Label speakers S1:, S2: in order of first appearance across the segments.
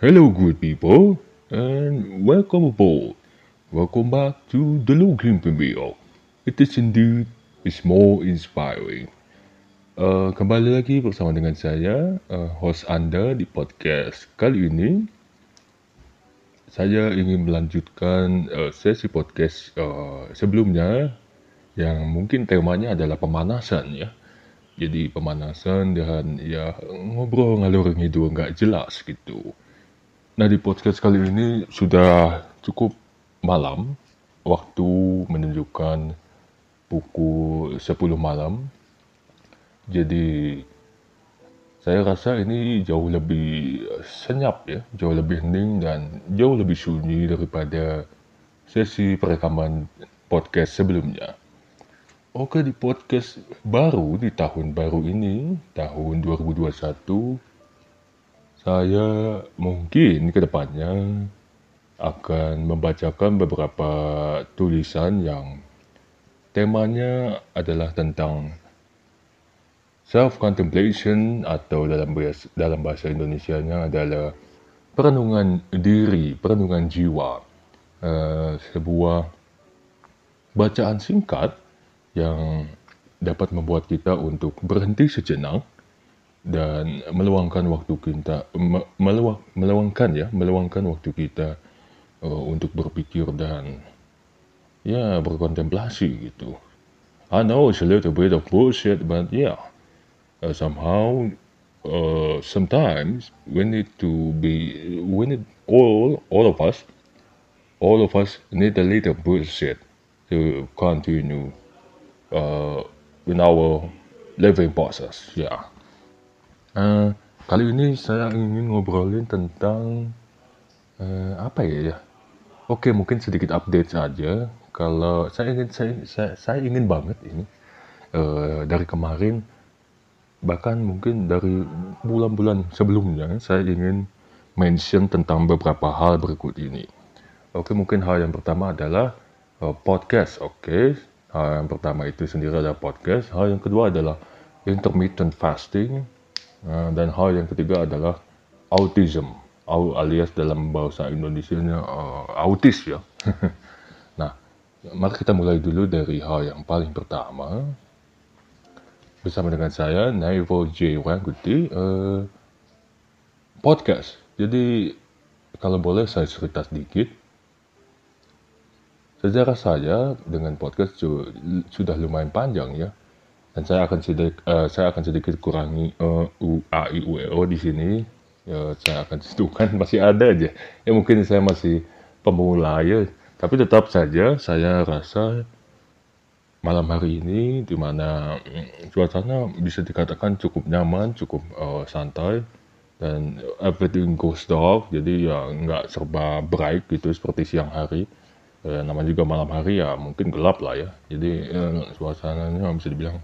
S1: Hello, good people, and welcome aboard. Welcome back to the Login Pembio. It is indeed is more inspiring. Uh, kembali lagi bersama dengan saya, uh, host Anda di podcast kali ini. Saya ingin melanjutkan uh, sesi podcast uh, sebelumnya yang mungkin temanya adalah pemanasan ya. Jadi pemanasan dan ya ngobrol ngalur ngidul nggak jelas gitu. Nah di podcast kali ini sudah cukup malam, waktu menunjukkan pukul 10 malam. Jadi saya rasa ini jauh lebih senyap ya, jauh lebih hening dan jauh lebih sunyi daripada sesi perekaman podcast sebelumnya. Oke di podcast baru di tahun baru ini, tahun 2021, saya mungkin ke depannya akan membacakan beberapa tulisan yang temanya adalah tentang self contemplation atau dalam bahasa, dalam bahasa Indonesianya adalah perenungan diri, perenungan jiwa. Uh, sebuah bacaan singkat yang dapat membuat kita untuk berhenti sejenak dan meluangkan waktu kita meluang, meluangkan ya meluangkan waktu kita uh, untuk berpikir dan ya berkontemplasi gitu. I know it's a little bit of bullshit, but yeah, uh, somehow uh, sometimes we need to be we need all all of us all of us need a little bullshit to continue uh, in our living process. Yeah. Uh, kali ini saya ingin ngobrolin tentang uh, apa ya ya. Oke, mungkin sedikit update saja. Kalau saya ingin saya saya, saya ingin banget ini uh, dari kemarin bahkan mungkin dari bulan-bulan sebelumnya saya ingin mention tentang beberapa hal berikut ini. Oke, mungkin hal yang pertama adalah uh, podcast. Oke, hal yang pertama itu sendiri adalah podcast. Hal yang kedua adalah intermittent fasting Uh, dan hal yang ketiga adalah autism alias dalam bahasa Indonesia uh, autis ya. nah, mari kita mulai dulu dari hal yang paling pertama. Bersama dengan saya, Naivo J. Wangguti, uh, podcast. Jadi, kalau boleh saya cerita sedikit. Sejarah saya dengan podcast sudah lumayan panjang ya dan saya akan sedikit uh, saya akan sedikit kurangi uh, u a i u e o di sini ya, saya akan tentukan masih ada aja ya mungkin saya masih pemula ya tapi tetap saja saya rasa malam hari ini di mana mm, suasana bisa dikatakan cukup nyaman cukup uh, santai dan everything goes dark jadi ya nggak serba bright gitu seperti siang hari. Eh, namanya juga malam hari ya mungkin gelap lah ya. Jadi eh, suasananya bisa dibilang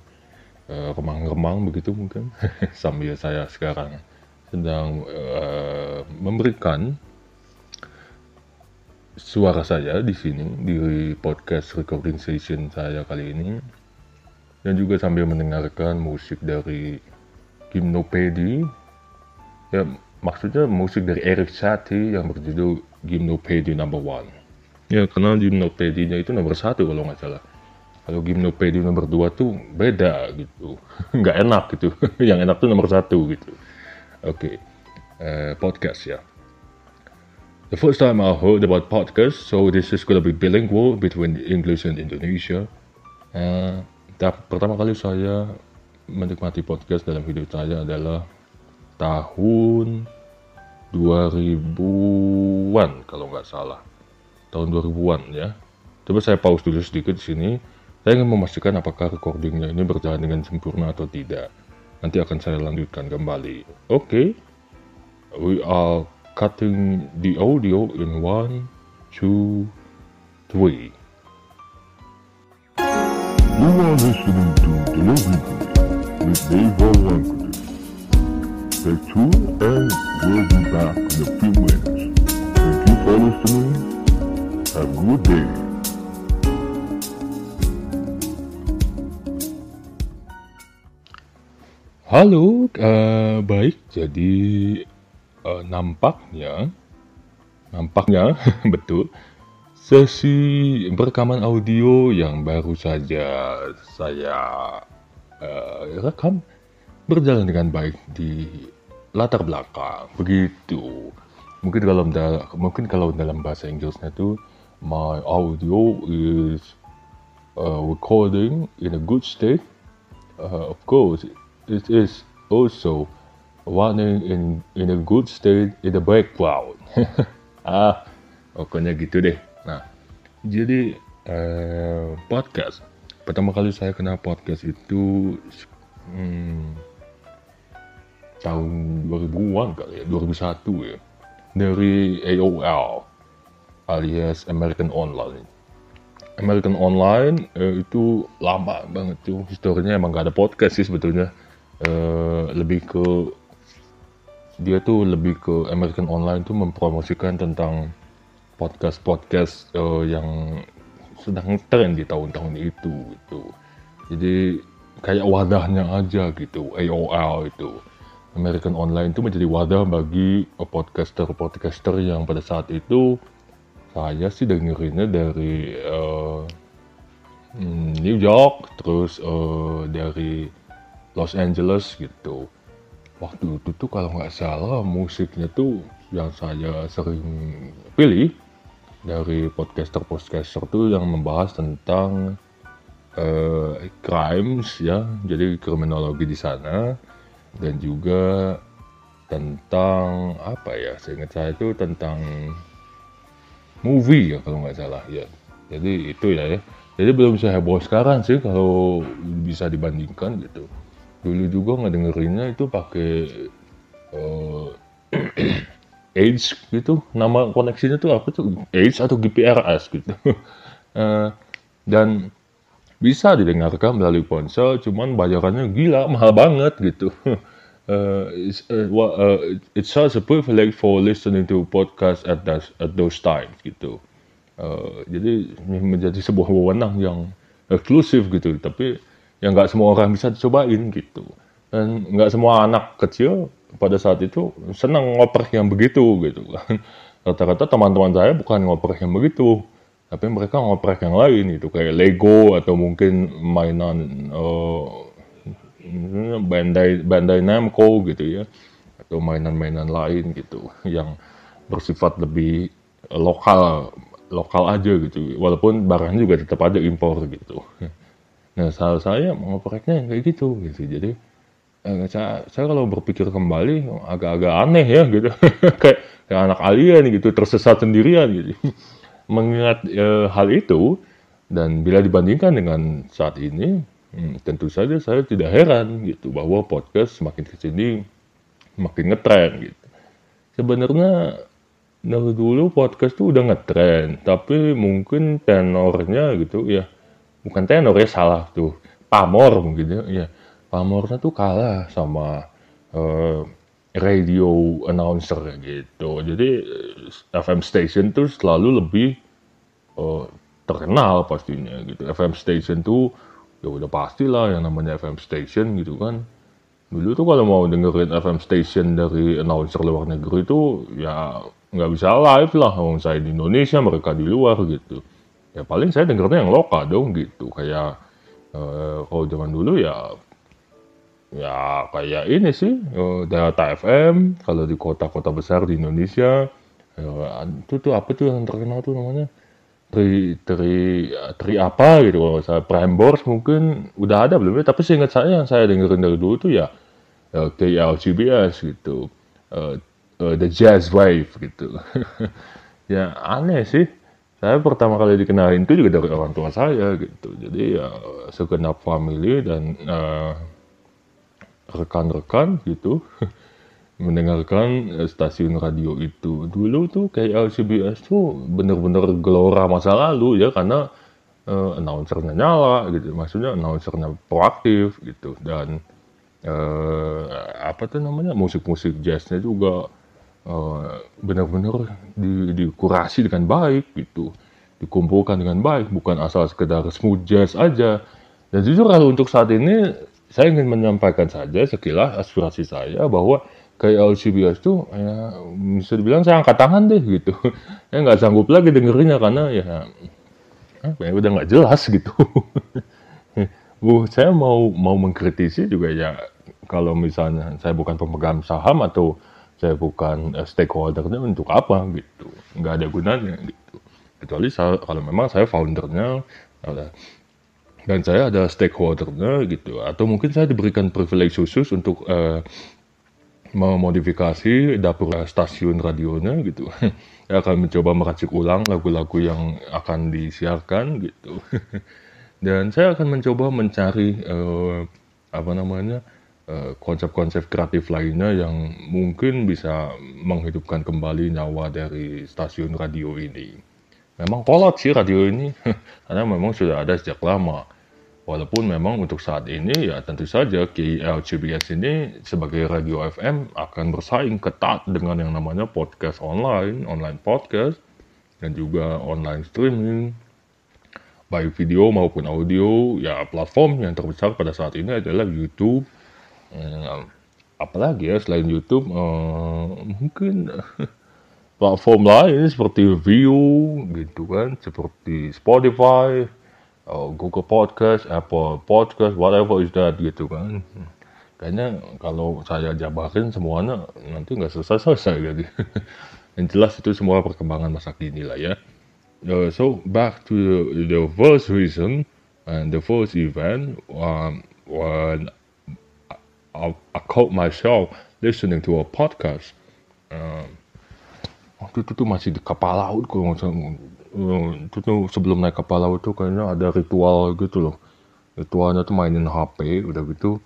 S1: Eh, remang-remang begitu mungkin sambil saya sekarang sedang uh, memberikan suara saya di sini di podcast recording session saya kali ini. Dan juga sambil mendengarkan musik dari Gymnopedi ya maksudnya musik dari Eric Satie yang berjudul Gymnopedi Number One. Ya karena Gymnopedinya itu nomor satu kalau nggak salah. Kalau gimnopedi nomor dua tuh beda gitu. Nggak enak gitu. Yang enak tuh nomor satu gitu. Oke okay. uh, podcast ya the first time I heard about podcast so this is gonna be bilingual between English and Indonesia uh, pertama kali saya menikmati podcast dalam hidup saya adalah tahun 2000-an kalau nggak salah tahun 2000-an ya coba saya pause dulu sedikit di sini saya ingin memastikan apakah recordingnya ini berjalan dengan sempurna atau tidak. Nanti akan saya lanjutkan kembali. Oke, okay. we are cutting the audio in one, two, three. You are listening to Delivery with Dave Language. stay tuned and we'll be back in a few minutes. Thank you for listening. Have a good day. Halo, uh, baik. Jadi uh, nampaknya, nampaknya betul sesi rekaman audio yang baru saja saya uh, rekam berjalan dengan baik di latar belakang. Begitu. Mungkin kalau mungkin kalau dalam bahasa Inggrisnya itu my audio is uh, recording in a good state. Uh, of course, it is also running in in a good state in the background. ah, pokoknya gitu deh. Nah, jadi uh, podcast. Pertama kali saya kenal podcast itu hmm, tahun 2000-an kali ya, 2001 ya. Dari AOL alias American Online. American Online eh, itu lama banget tuh historinya emang gak ada podcast sih sebetulnya Eh, lebih ke dia tuh lebih ke American Online tuh mempromosikan tentang podcast-podcast uh, yang sedang tren di tahun-tahun itu gitu. Jadi kayak wadahnya aja gitu AOL itu. American Online itu menjadi wadah bagi podcaster-podcaster yang pada saat itu saya sih dengerinnya dari uh, New York, terus uh, dari Los Angeles gitu. Waktu itu tuh kalau nggak salah musiknya tuh yang saya sering pilih dari podcaster-podcaster tuh yang membahas tentang uh, crimes ya, jadi kriminologi di sana dan juga tentang apa ya, seingat saya itu tentang movie ya kalau nggak salah ya. Jadi itu ya ya. Jadi belum saya heboh sekarang sih kalau bisa dibandingkan gitu dulu juga ngedengerinnya itu pakai uh, Edge gitu. Nama koneksinya tuh apa tuh? Edge atau GPRS gitu. Uh, dan bisa didengarkan melalui ponsel cuman bayarannya gila mahal banget gitu. Uh, it's, uh, well, uh, it's such a privilege for listening to podcast at those, at those times gitu. Uh, jadi menjadi sebuah wewenang yang eksklusif gitu. Tapi yang nggak semua orang bisa dicobain gitu. Dan nggak semua anak kecil pada saat itu senang ngoprek yang begitu gitu kan. Rata-rata teman-teman saya bukan ngoprek yang begitu tapi mereka ngoprek yang lain itu kayak Lego atau mungkin mainan uh, Bandai Bandai Namco gitu ya. Atau mainan-mainan lain gitu yang bersifat lebih lokal lokal aja gitu. Walaupun barangnya juga tetap ada impor gitu Nah, salah saya yang kayak gitu gitu. Jadi eh, saya, saya kalau berpikir kembali agak-agak aneh ya gitu. kayak, kayak anak alien gitu tersesat sendirian gitu. Mengingat eh, hal itu dan bila dibandingkan dengan saat ini, hmm, tentu saja saya tidak heran gitu bahwa podcast semakin ke sini makin ngetren gitu. Sebenarnya dari dulu podcast tuh udah ngetren, tapi mungkin tenornya gitu ya bukan tenor ya salah tuh. Pamor mungkin ya, ya pamornya tuh kalah sama uh, radio announcer gitu. Jadi eh, FM station tuh selalu lebih uh, terkenal pastinya gitu. FM station tuh ya udah pastilah yang namanya FM station gitu kan. Dulu tuh kalau mau dengerin FM station dari announcer luar negeri itu ya nggak bisa live lah. Kalau saya di Indonesia mereka di luar gitu ya paling saya dengarnya yang lokal dong gitu. Kayak uh, kalau zaman dulu ya ya kayak ini sih uh, Delta FM kalau di kota-kota besar di Indonesia uh, itu tuh apa tuh yang terkenal tuh namanya? Tri tri tri apa gitu kalau saya Prambors mungkin udah ada belum ya? Tapi seingat saya yang saya dengerin dari dulu tuh ya uh, KLCBS gitu uh, uh, The Jazz Wave gitu. Ya aneh sih saya pertama kali dikenalin itu juga dari orang tua saya gitu. Jadi ya segenap family dan uh, rekan-rekan gitu mendengarkan uh, stasiun radio itu. Dulu tuh kayak LCBS tuh bener-bener gelora masa lalu ya karena uh, announcernya nyala gitu. Maksudnya announcernya proaktif gitu. Dan uh, apa tuh namanya musik-musik jazznya juga uh, benar-benar di, dikurasi dengan baik gitu. Dikumpulkan dengan baik bukan asal sekedar smooth jazz aja. Dan jujur kalau untuk saat ini saya ingin menyampaikan saja sekilas aspirasi saya bahwa kayak LCBS tuh ya bisa dibilang saya angkat tangan deh gitu. Ya nggak sanggup lagi dengerinnya karena ya apa ya udah nggak jelas gitu. Bu saya mau mau mengkritisi juga ya kalau misalnya saya bukan pemegang saham atau saya bukan uh, stakeholdernya untuk apa gitu nggak ada gunanya gitu kecuali saya, kalau memang saya foundernya dan saya ada stakeholdernya gitu atau mungkin saya diberikan privilege khusus untuk uh, memodifikasi dapur stasiun radionya gitu. ya akan mencoba meracik ulang lagu-lagu yang akan disiarkan gitu. Dan saya akan mencoba mencari uh, apa namanya konsep-konsep kreatif lainnya yang mungkin bisa menghidupkan kembali nyawa dari stasiun radio ini. Memang kolot sih radio ini, karena memang sudah ada sejak lama. Walaupun memang untuk saat ini ya tentu saja KLCBS ini sebagai radio FM akan bersaing ketat dengan yang namanya podcast online, online podcast, dan juga online streaming, baik video maupun audio. Ya platform yang terbesar pada saat ini adalah YouTube. Hmm, apalagi ya selain YouTube, uh, mungkin platform lain seperti View gitu kan, seperti Spotify, uh, Google Podcast, Apple Podcast, whatever is that gitu kan. Kayaknya kalau saya jabarin semuanya nanti nggak selesai-selesai gitu. Yang jelas itu semua perkembangan masa kini lah ya. Uh, so back to the, the first reason and the first event um, when I, I caught myself listening to a podcast. Um, waktu itu tuh masih di kapal laut kalau Hmm, itu tuh sebelum naik kapal laut tuh kayaknya ada ritual gitu loh. Ritualnya tuh mainin HP udah gitu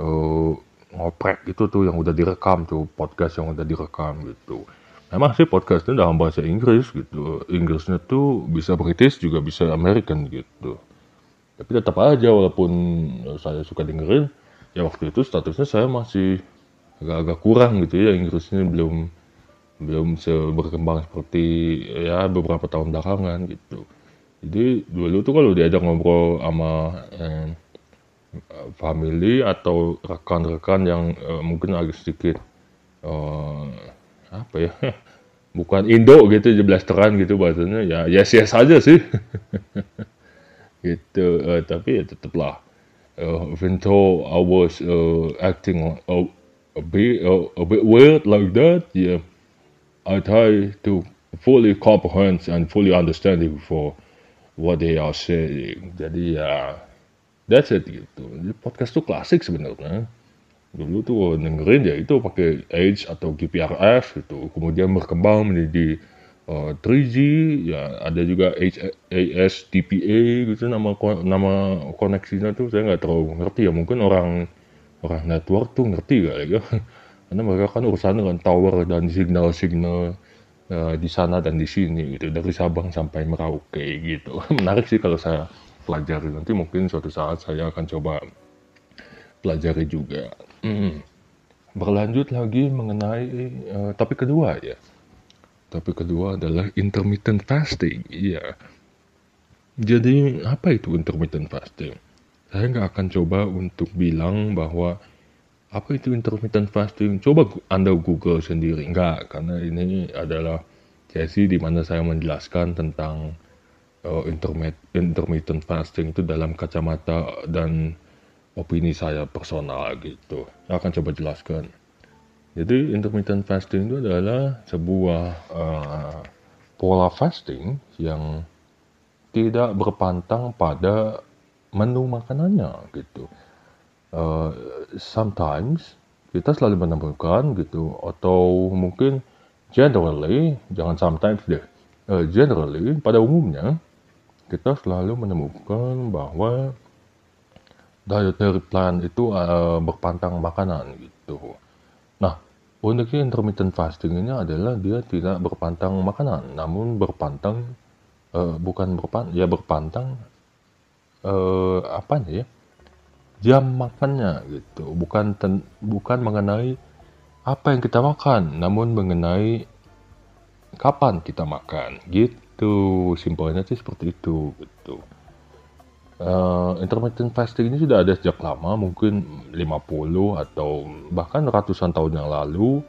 S1: uh, ngoprek gitu tuh yang udah direkam tuh podcast yang udah direkam gitu. Memang sih podcastnya dalam bahasa Inggris gitu. Inggrisnya tuh bisa British juga bisa American gitu. Tapi tetap aja walaupun saya suka dengerin ya waktu itu statusnya saya masih agak-agak kurang gitu ya Inggrisnya belum belum berkembang seperti ya beberapa tahun belakangan gitu. Jadi dulu tuh kalau diajak ngobrol sama eh, family atau rekan-rekan yang eh, mungkin agak sedikit eh, apa ya bukan Indo gitu jeblasteran gitu bahasanya ya yes yes aja sih. Gitu uh, tapi ya tetaplah even though I was uh, acting a, a bit uh, a bit weird like that yeah I try to fully comprehend and fully understand it before what they are saying. Jadi ya, that's it gitu. Jadi podcast tuh klasik sebenarnya. Dulu tuh dengerin ya itu pakai Edge atau GPRS gitu. Kemudian berkembang menjadi uh, 3G, ya ada juga ASDPA gitu nama nama koneksinya tuh saya nggak terlalu ngerti ya. Mungkin orang orang network tuh ngerti kali ya. Karena mereka kan urusan dengan tower dan signal-signal uh, di sana dan di sini gitu dari Sabang sampai Merauke gitu. Menarik sih kalau saya pelajari nanti mungkin suatu saat saya akan coba pelajari juga. Hmm. Berlanjut lagi mengenai uh, topik kedua ya. Topik kedua adalah intermittent fasting. Iya. Jadi apa itu intermittent fasting? Saya nggak akan coba untuk bilang bahwa apa itu intermittent fasting? Coba Anda Google sendiri. Enggak, karena ini adalah sesi di mana saya menjelaskan tentang uh, intermittent fasting itu dalam kacamata dan opini saya personal gitu. Saya akan coba jelaskan. Jadi intermittent fasting itu adalah sebuah uh, pola fasting yang tidak berpantang pada menu makanannya gitu uh, sometimes kita selalu menemukan gitu atau mungkin generally jangan sometimes deh uh, generally pada umumnya kita selalu menemukan bahwa dietary plan itu uh, berpantang makanan gitu. Nah, uniknya intermittent fasting ini adalah dia tidak berpantang makanan, namun berpantang uh, bukan berpantang ya berpantang uh, apa ya? jam makannya gitu bukan ten, bukan mengenai apa yang kita makan namun mengenai kapan kita makan gitu simpelnya sih seperti itu gitu uh, intermittent fasting ini sudah ada sejak lama mungkin 50 atau bahkan ratusan tahun yang lalu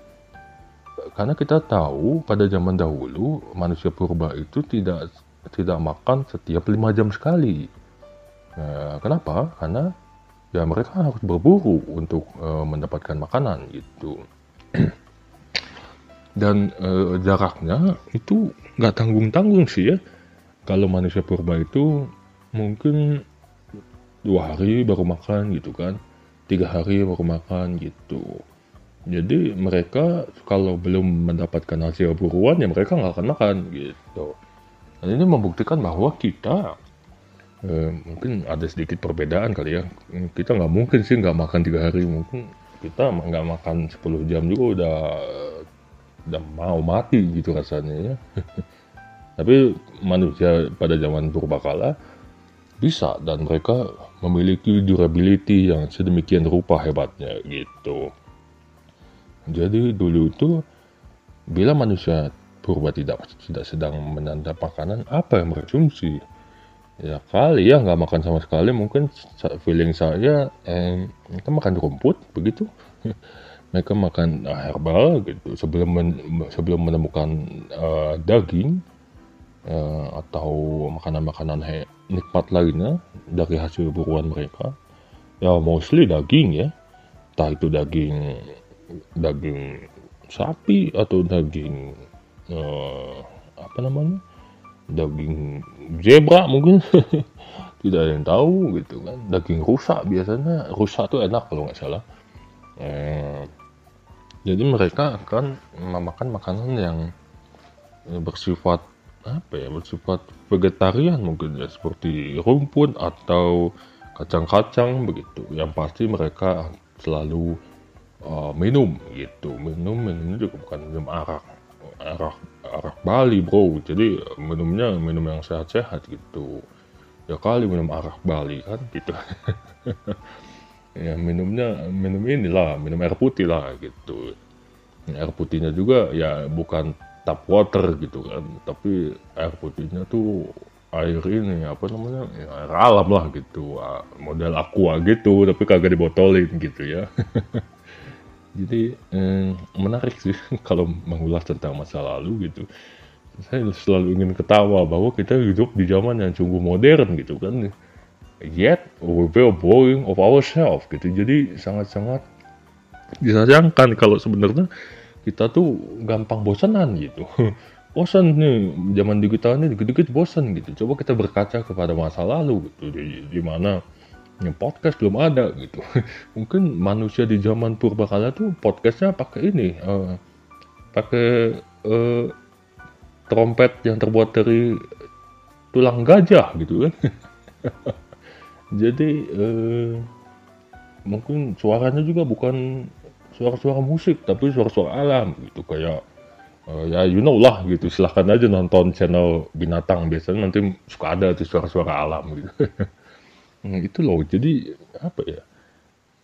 S1: karena kita tahu pada zaman dahulu manusia purba itu tidak tidak makan setiap lima jam sekali. Nah, kenapa? Karena ya mereka harus berburu untuk uh, mendapatkan makanan gitu dan uh, jaraknya itu nggak tanggung tanggung sih ya kalau manusia purba itu mungkin dua hari baru makan gitu kan. Tiga hari baru makan gitu. Jadi mereka kalau belum mendapatkan hasil buruan ya mereka nggak akan makan gitu. Dan ini membuktikan bahwa kita eh, mungkin ada sedikit perbedaan kali ya. Kita nggak mungkin sih nggak makan tiga hari. Mungkin kita nggak makan 10 jam juga udah udah mau mati gitu rasanya ya. Tapi manusia pada zaman purbakala bisa dan mereka memiliki durability yang sedemikian rupa hebatnya gitu. Jadi dulu itu bila manusia purba tidak tidak sedang menanda makanan apa yang berkonsumsi? Ya kali ya nggak makan sama sekali mungkin feeling saya eh, mereka makan rumput begitu. Mereka makan herbal gitu. Sebelum men, sebelum menemukan uh, daging uh, atau makanan-makanan nikmat lainnya dari hasil buruan mereka. Ya mostly daging ya. Entah itu daging daging sapi atau daging uh, apa namanya? Daging zebra mungkin. Tidak ada yang tahu gitu kan. Daging rusak biasanya. Rusak tuh enak kalau nggak salah. Eh, jadi mereka akan memakan makanan yang bersifat apa ya bersifat vegetarian mungkin ya seperti rumput atau kacang-kacang begitu. Yang pasti mereka selalu uh, minum gitu. Minum minumnya juga bukan minum arak arak arak Bali bro. Jadi minumnya minum yang sehat-sehat gitu. Ya kali minum arak Bali kan gitu. Ya minumnya minum inilah minum air putih lah gitu. Air putihnya juga ya bukan tap water gitu kan tapi air putihnya tuh air ini apa namanya ya, air alam lah gitu model aqua gitu tapi kagak dibotolin gitu ya Jadi eh, menarik sih kalau mengulas tentang masa lalu gitu. Saya selalu ingin ketawa bahwa kita hidup di zaman yang sungguh modern gitu kan. Yet we feel boring of ourselves gitu. Jadi sangat-sangat disayangkan kalau sebenarnya kita tuh gampang bosanan gitu. bosan nih zaman digital ini dikit-dikit bosan gitu. Coba kita berkaca kepada masa lalu gitu di, di mana yang podcast belum ada gitu mungkin manusia di zaman purbakala tuh podcastnya pakai ini uh, pakai uh, trompet yang terbuat dari tulang gajah gitu kan jadi uh, mungkin suaranya juga bukan suara-suara musik tapi suara-suara alam gitu kayak uh, ya you know lah gitu silahkan aja nonton channel binatang biasanya nanti suka ada tuh suara-suara alam gitu Nah, itu loh, jadi apa ya?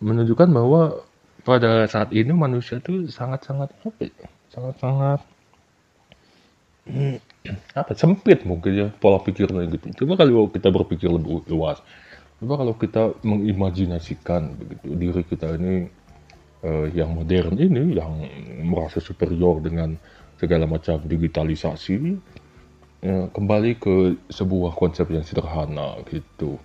S1: Menunjukkan bahwa pada saat ini manusia tuh sangat-sangat apa ya? Sangat-sangat apa sempit mungkin ya pola pikirnya gitu. Coba kalau kita berpikir lebih luas. Coba kalau kita mengimajinasikan begitu diri kita ini uh, yang modern ini yang merasa superior dengan segala macam digitalisasi uh, kembali ke sebuah konsep yang sederhana gitu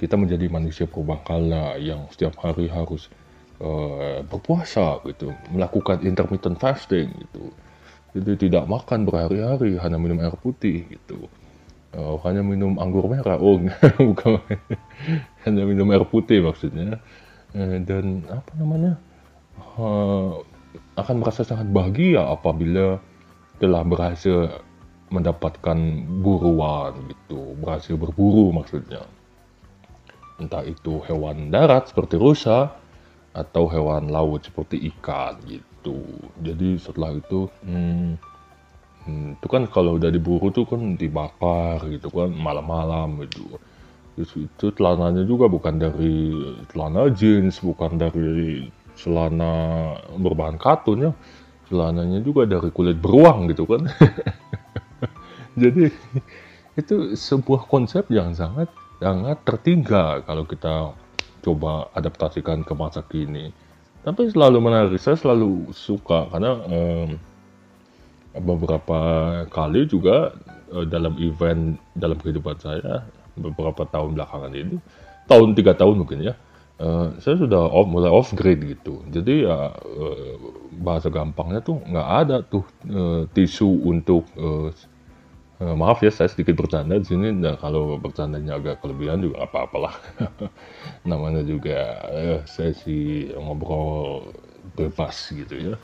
S1: kita menjadi manusia purbakala yang setiap hari harus uh, berpuasa gitu, melakukan intermittent fasting gitu. Jadi tidak makan berhari-hari, hanya minum air putih gitu. Uh, hanya minum anggur merah, oh bukan, hanya minum air putih maksudnya. Dan apa namanya, uh, akan merasa sangat bahagia apabila telah berhasil mendapatkan buruan gitu, berhasil berburu maksudnya entah itu hewan darat seperti rusa atau hewan laut seperti ikan gitu. Jadi setelah itu hmm, hmm, itu kan kalau udah diburu tuh kan dibakar gitu kan malam-malam gitu. Itu celananya juga bukan dari celana jeans, bukan dari celana berbahan katun ya. Celananya juga dari kulit beruang gitu kan. Jadi itu sebuah konsep yang sangat sangat tertinggal kalau kita coba adaptasikan ke masa kini. Tapi selalu menarik, saya selalu suka karena um, beberapa kali juga uh, dalam event dalam kehidupan saya beberapa tahun belakangan ini tahun tiga tahun mungkin ya uh, saya sudah off, mulai off grade gitu. Jadi ya uh, bahasa gampangnya tuh nggak ada tuh uh, tisu untuk uh, uh, maaf ya saya sedikit bercanda di sini. Nah kalau bercandanya agak kelebihan juga apa apalah namanya juga uh, sesi ngobrol bebas gitu ya.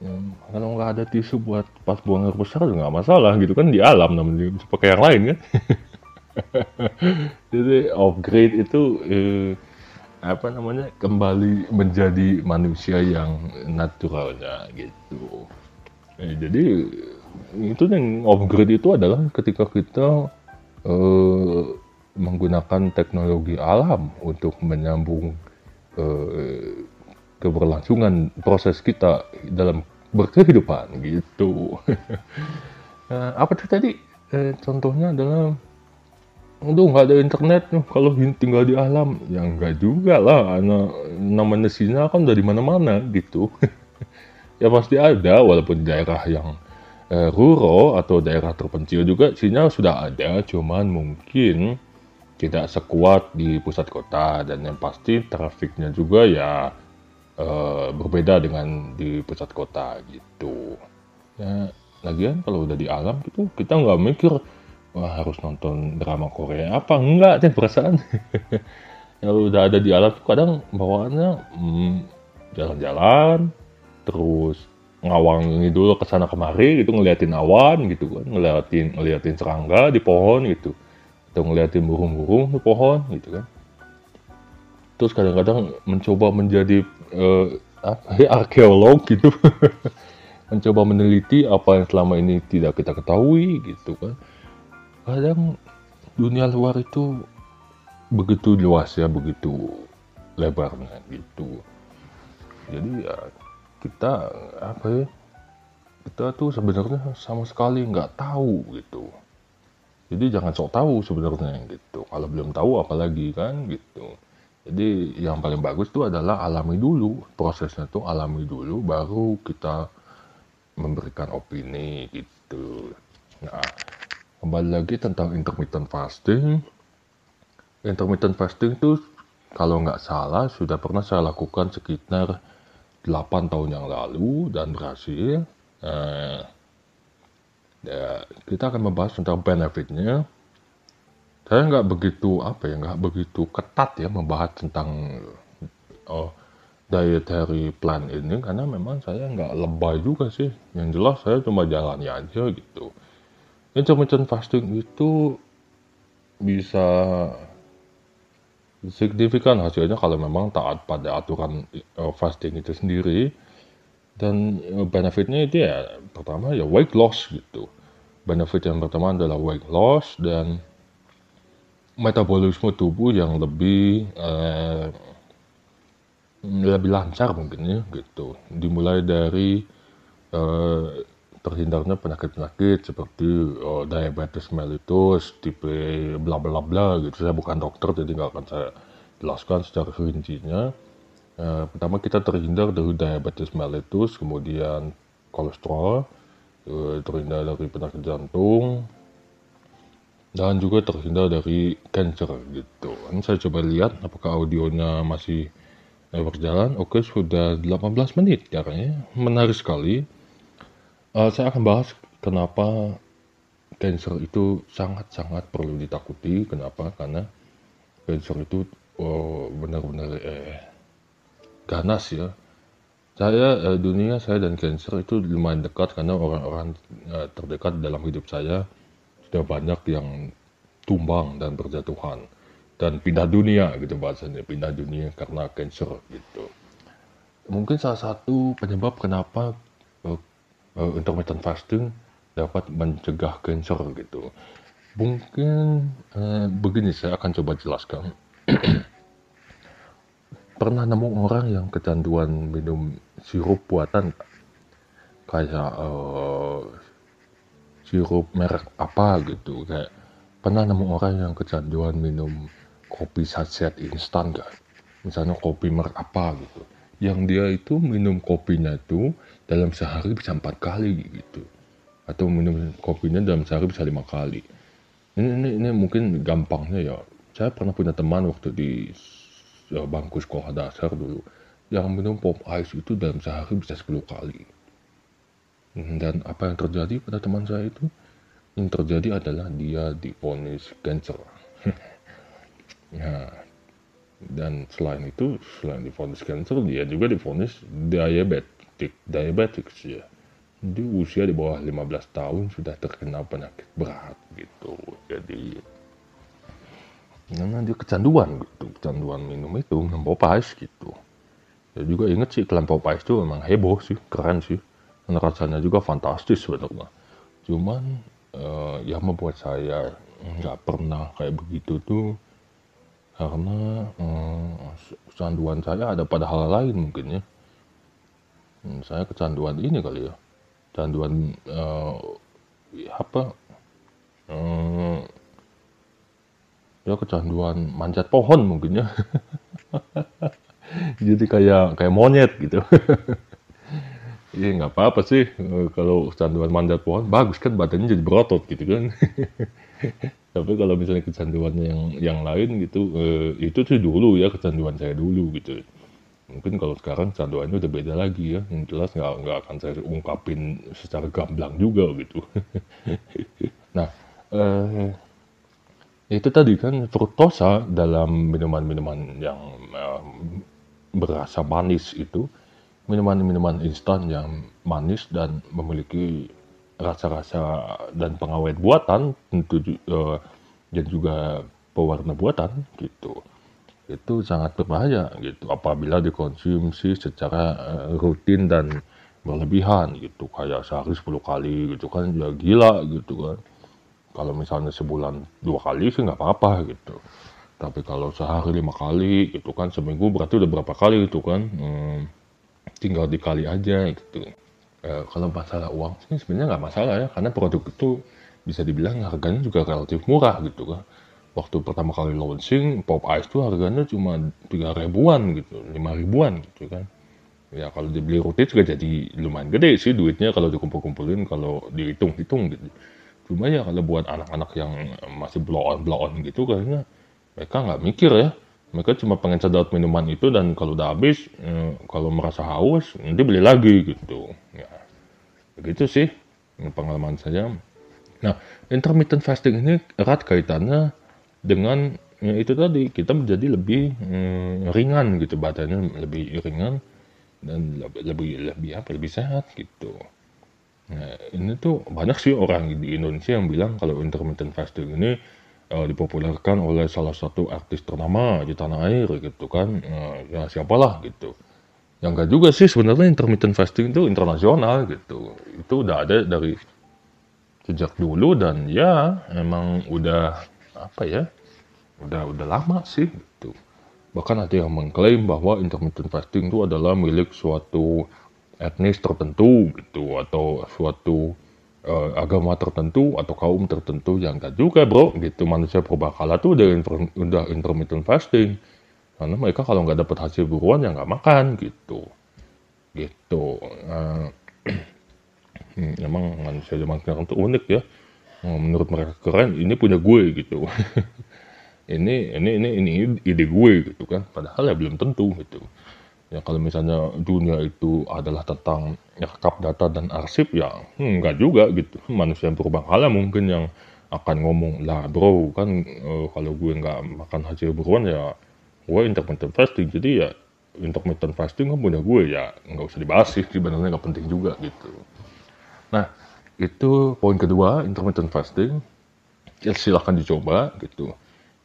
S1: Ya, kalau nggak ada tisu buat pas buang air besar juga nggak masalah gitu kan di alam namanya pakai yang lain kan. Jadi upgrade itu eh, apa namanya kembali menjadi manusia yang naturalnya gitu eh, jadi itu yang upgrade itu adalah ketika kita eh, menggunakan teknologi alam untuk menyambung eh, keberlangsungan proses kita dalam berkehidupan gitu. uh, apa tuh tadi? Uh, contohnya adalah Aduh nggak ada internet kalau tinggal di alam ya nggak juga lah. Anak namanya sinyal kan dari mana-mana gitu. Ya pasti ada walaupun daerah yang uh, rural atau daerah terpencil juga sinyal sudah ada. Cuman mungkin tidak sekuat di pusat kota. Dan yang pasti trafiknya juga ya uh, berbeda dengan di pusat kota gitu. Ya, lagian kalau udah di alam gitu kita nggak mikir wah harus nonton drama Korea. Apa? Enggak deh perasaan. kalau udah ada di alam tuh kadang bawaannya hmm, jalan-jalan terus ngawang dulu ke sana kemari gitu ngeliatin awan gitu kan. Ngeliatin ngeliatin serangga di pohon gitu. Atau ngeliatin burung-burung di pohon gitu kan. Terus kadang-kadang mencoba menjadi uh, arkeolog gitu. Mencoba meneliti apa yang selama ini tidak kita ketahui gitu kan kadang dunia luar itu begitu luas ya begitu lebarnya gitu. Jadi ya kita apa ya kita tuh sebenarnya sama sekali nggak tahu gitu. Jadi jangan sok tahu sebenarnya gitu. Kalau belum tahu apalagi kan gitu. Jadi yang paling bagus itu adalah alami dulu, prosesnya tuh alami dulu baru kita memberikan opini gitu. Nah, kembali lagi tentang intermittent fasting. Intermittent fasting itu kalau nggak salah sudah pernah saya lakukan sekitar 8 tahun yang lalu dan berhasil. Nah, ya, kita akan membahas tentang benefitnya, saya nggak begitu apa ya nggak begitu ketat ya membahas tentang oh, dietary plan ini karena memang saya nggak lebay juga sih yang jelas saya cuma jalan aja gitu intermittent fasting itu bisa signifikan hasilnya kalau memang taat pada aturan uh, fasting itu sendiri dan uh, benefitnya itu ya pertama ya weight loss gitu benefit yang pertama adalah weight loss dan metabolisme tubuh yang lebih eh, lebih lancar mungkin ya gitu. Dimulai dari eh, terhindarnya penyakit-penyakit seperti oh, diabetes mellitus, tipe bla bla bla gitu. Saya bukan dokter jadi nggak akan saya jelaskan secara rincinya. Eh, pertama kita terhindar dari diabetes mellitus, kemudian kolesterol, eh, terhindar dari penyakit jantung, dan juga terhindar dari cancer gitu. Ini saya coba lihat apakah audionya masih berjalan. Oke, sudah 18 menit ya Menarik sekali. Uh, saya akan bahas kenapa cancer itu sangat-sangat perlu ditakuti. Kenapa? Karena cancer itu oh, benar-benar eh, ganas ya. Saya eh, dunia saya dan cancer itu lumayan dekat karena orang-orang eh, terdekat dalam hidup saya sudah banyak yang tumbang dan berjatuhan dan pindah dunia gitu bahasanya pindah dunia karena cancer gitu mungkin salah satu penyebab kenapa uh, uh, intermittent fasting dapat mencegah cancer gitu. Mungkin eh, begini saya akan coba jelaskan. Pernah nemu orang yang kecanduan minum sirup buatan kayak eh, sirup merek apa gitu kayak pernah nemu orang yang kecanduan minum kopi saset instan kan misalnya kopi merek apa gitu. Yang dia itu minum kopinya itu dalam sehari bisa empat kali gitu. Atau minum kopinya dalam sehari bisa lima kali. Ini, ini, ini mungkin gampangnya ya. Saya pernah punya teman waktu di ya, bangku sekolah dasar dulu. Yang minum pop ice itu dalam sehari bisa 10 kali. Dan apa yang terjadi pada teman saya itu? Yang terjadi adalah dia difonis cancer. Ya. Dan selain itu selain difonis cancer dia juga difonis diabetik diabetik ya. Di usia di bawah 15 tahun sudah terkena penyakit berat gitu. Jadi karena dia kecanduan gitu kecanduan minum itu minum popais gitu. Ya juga inget sih iklan popais itu memang heboh sih keren sih. Dan rasanya juga fantastis sebenarnya. Cuman uh, yang membuat saya nggak pernah kayak begitu tuh. Karena hmm, kecanduan saya ada pada hal lain mungkin ya hmm, saya kecanduan ini kali ya. Kecanduan uh, apa? Uh, ya kecanduan manjat pohon mungkin ya. Jadi kayak kayak monyet gitu. Iya nggak apa-apa sih kalau kecanduan manjat pohon bagus kan badannya jadi berotot gitu kan. Tapi kalau misalnya kecanduannya yang yang lain gitu eh, itu sih dulu ya kecanduan saya dulu gitu mungkin kalau sekarang kecanduannya udah beda lagi ya. Yang jelas nggak nggak akan saya ungkapin secara gamblang juga gitu. Nah eh, itu tadi kan fruktosa dalam minuman-minuman yang eh, berasa manis itu. Minuman-minuman instan yang manis dan memiliki rasa-rasa dan pengawet buatan tentu uh, dan juga pewarna buatan gitu itu sangat berbahaya gitu. Apabila dikonsumsi secara uh, rutin dan berlebihan gitu. Kayak sehari 10 kali gitu kan ya gila gitu kan. Kalau misalnya sebulan dua kali sih nggak apa-apa gitu. Tapi kalau sehari lima kali gitu kan seminggu berarti udah berapa kali gitu kan. Hmm, tinggal dikali aja gitu. E, kalau masalah uang sih sebenarnya nggak masalah ya karena produk itu bisa dibilang harganya juga relatif murah gitu kan waktu pertama kali launching pop ice tuh harganya cuma tiga ribuan gitu lima ribuan gitu kan. Ya kalau dibeli rutin juga jadi lumayan gede sih duitnya kalau dikumpul-kumpulin kalau dihitung-hitung gitu. Cuma ya kalau buat anak-anak yang masih blow on blow on gitu kayaknya mereka nggak mikir ya. Mereka cuma pengen sedot minuman itu dan kalau udah habis eh, kalau merasa haus nanti beli lagi gitu. Ya begitu sih pengalaman saya. Nah intermittent fasting ini erat kaitannya dengan ya itu tadi kita menjadi lebih hmm, ringan gitu badannya lebih ringan dan lebih lebih, apa lebih sehat gitu. Nah ini tuh banyak sih orang di Indonesia yang bilang kalau intermittent fasting ini uh, dipopulerkan oleh salah satu artis ternama di tanah air gitu kan uh, ya siapalah gitu. Yang enggak juga sih sebenarnya intermittent fasting itu internasional gitu. Itu udah ada dari sejak dulu dan ya emang udah apa ya? Udah udah lama sih gitu. Bahkan ada yang mengklaim bahwa intermittent fasting itu adalah milik suatu etnis tertentu gitu atau suatu uh, agama tertentu atau kaum tertentu yang enggak juga bro gitu. Manusia purbakala tuh udah udah intermittent fasting. Karena mereka kalau nggak dapat hasil buruan ya nggak makan gitu. Gitu. Uh, emang manusia zaman sekarang tuh unik ya menurut mereka keren ini punya gue gitu. Ini ini ini ini ide gue gitu kan. Padahal ya belum tentu gitu. Ya kalau misalnya dunia itu adalah tentang rekap data dan arsip ya hmm, enggak juga gitu. Manusia yang berubah kala mungkin yang akan ngomong lah bro kan uh, kalau gue nggak makan hasil buruan ya gue intermittent fasting. Jadi ya intermittent fasting kan punya gue ya nggak usah dibahas sih sebenarnya nggak penting juga gitu. Nah itu poin kedua intermittent fasting. Ya silahkan dicoba gitu.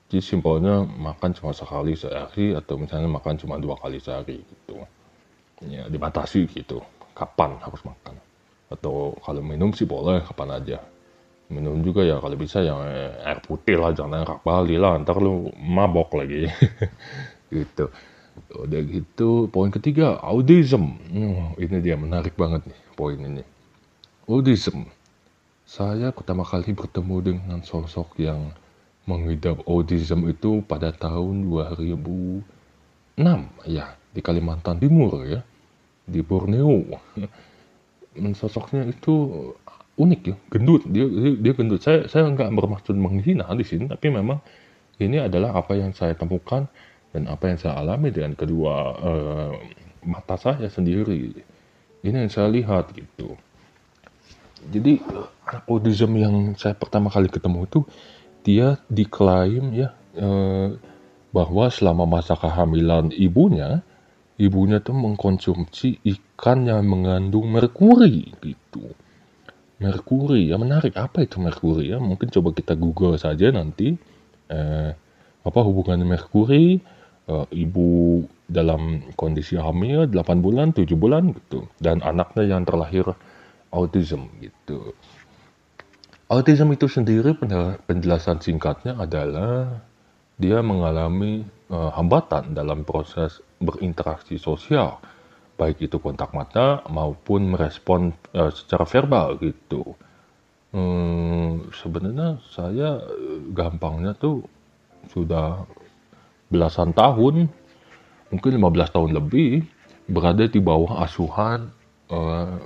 S1: Jadi simpelnya makan cuma sekali sehari atau misalnya makan cuma dua kali sehari gitu. Ya dibatasi gitu. Kapan harus makan? Atau kalau minum sih boleh kapan aja. Minum juga ya kalau bisa yang eh, air putih lah jangan air bali lah ntar lu mabok lagi. Gitu. Udah gitu poin ketiga autism hmm, ini dia menarik banget nih poin ini autism saya pertama kali bertemu dengan sosok yang mengidap autism itu pada tahun 2006 ya di Kalimantan Timur ya di Borneo. Sosoknya itu unik ya gendut. Dia dia, dia gendut. Saya saya nggak bermaksud menghina di sini tapi memang ini adalah apa yang saya temukan dan apa yang saya alami dengan kedua uh, mata saya sendiri. Ini yang saya lihat gitu jadi anak autism yang saya pertama kali ketemu itu dia diklaim ya uh, bahwa selama masa kehamilan ibunya ibunya tuh mengkonsumsi ikan yang mengandung merkuri gitu. Merkuri ya menarik. Apa itu merkuri ya? Mungkin coba kita google saja nanti. Eh, apa hubungan merkuri? Uh, ibu dalam kondisi hamil 8 bulan, 7 bulan gitu. Dan anaknya yang terlahir autism gitu. Autism itu sendiri penjelasan singkatnya adalah dia mengalami uh, hambatan dalam proses berinteraksi sosial, baik itu kontak mata maupun merespon uh, secara verbal gitu. Hmm, sebenarnya saya gampangnya tuh sudah belasan tahun, mungkin 15 tahun lebih, berada di bawah asuhan uh,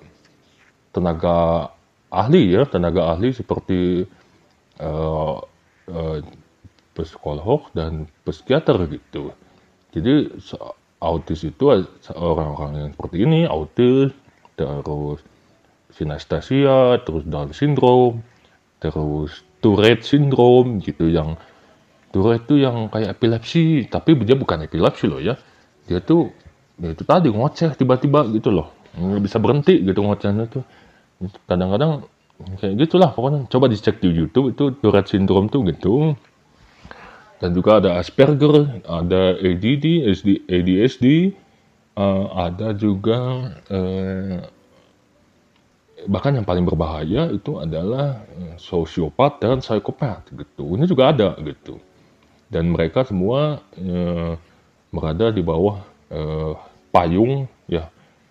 S1: tenaga ahli ya, tenaga ahli seperti uh, uh, psikolog dan psikiater gitu. Jadi autis itu orang-orang yang seperti ini, autis, terus sinestesia, terus Down syndrome, terus Tourette syndrome gitu yang Tourette itu yang kayak epilepsi, tapi dia bukan epilepsi loh ya. Dia tuh, ya itu tadi ngoceh tiba-tiba gitu loh. Nggak bisa berhenti gitu ngocehnya tuh. Kadang-kadang kayak gitulah pokoknya. Coba dicek di YouTube itu Tourette syndrome tuh gitu. Dan juga ada Asperger, ada ADD, SD, ADSD, uh, eh, ada juga uh, bahkan yang paling berbahaya itu adalah uh, sosiopat dan psikopat gitu. Ini juga ada gitu dan mereka semua uh, berada di bawah uh, payung ya